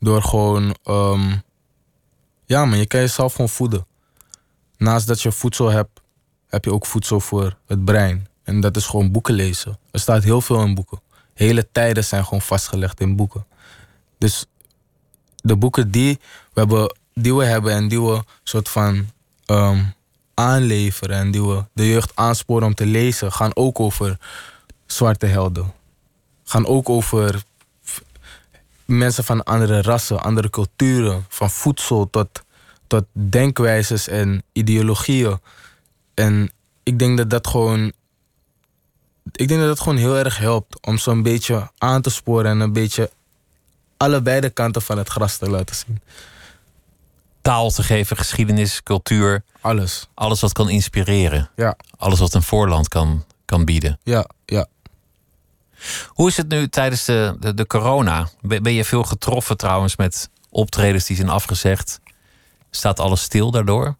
D: door gewoon. ehm, ja, maar je kan jezelf gewoon voeden. Naast dat je voedsel hebt, heb je ook voedsel voor het brein. En dat is gewoon boeken lezen. Er staat heel veel in boeken. Hele tijden zijn gewoon vastgelegd in boeken. Dus de boeken die we hebben, die we hebben en die we soort van ehm, aanleveren en die we de jeugd aansporen om te lezen, gaan ook over zwarte helden. Gaan ook over mensen van andere rassen, andere culturen, van voedsel tot, tot denkwijzes en ideologieën. En ik denk dat dat gewoon. Ik denk dat dat gewoon heel erg helpt om zo'n beetje aan te sporen en een beetje allebei de kanten van het gras te laten zien.
C: Taal te geven, geschiedenis, cultuur.
D: Alles.
C: Alles wat kan inspireren.
D: Ja,
C: Alles wat een voorland kan, kan bieden.
D: ja, ja.
C: Hoe is het nu tijdens de, de, de corona? Ben ben je veel getroffen trouwens met optredens die zijn afgezegd? Staat alles stil daardoor?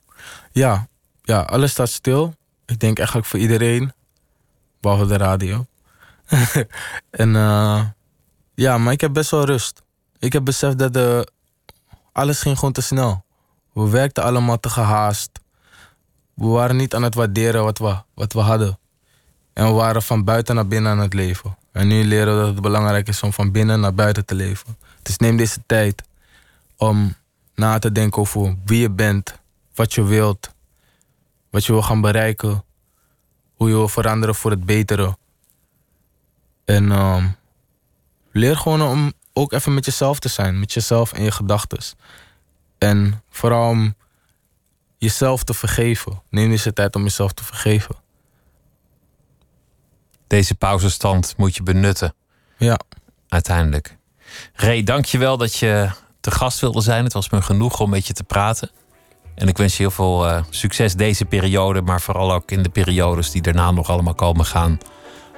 D: Ja, ja, alles staat stil. Ik denk eigenlijk voor iedereen, behalve de radio. en eh, ja, maar ik heb best wel rust. Ik heb beseft dat de, alles ging gewoon te snel. We werkten allemaal te gehaast. We waren niet aan het waarderen wat we, wat we hadden. En we waren van buiten naar binnen aan het leven. En nu leren we dat het belangrijk is om van binnen naar buiten te leven. Dus neem deze tijd om na te denken over wie je bent, wat je wilt, wat je wil gaan bereiken, hoe je wil veranderen voor het betere. En ehm, leer gewoon om ook even met jezelf te zijn, met jezelf en je gedachten. En vooral om jezelf te vergeven. Neem deze tijd om jezelf te vergeven.
C: Deze pauzestand moet je benutten.
D: Ja.
C: Uiteindelijk. Ray, dank je wel dat je te gast wilde zijn. Het was me genoeg om met je te praten. En ik wens je heel veel eh, succes deze periode, maar vooral ook in de periodes die daarna nog allemaal komen gaan.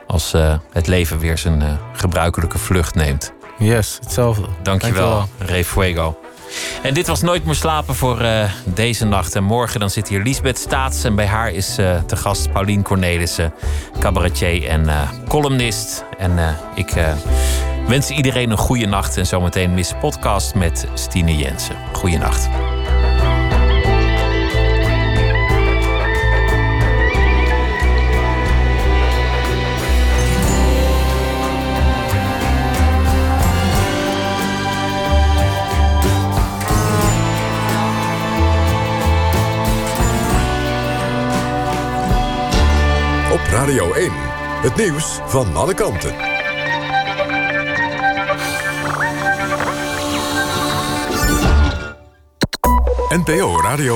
C: Als eh, het leven weer zijn eh, gebruikelijke vlucht neemt.
D: Yes, hetzelfde.
C: Dank je wel, Ray Fuego. En dit was Nooit meer slapen voor deze nacht. En morgen dan zit hier Liesbeth Staats. En bij haar is eh te gast Paulien Cornelissen, cabaretier en columnist. En ik wens iedereen een goede nacht. En zometeen Miss Podcast met Stine Jensen. Goeienacht.
K: Op Radio 1. Het nieuws van alle kanten. NPO Radio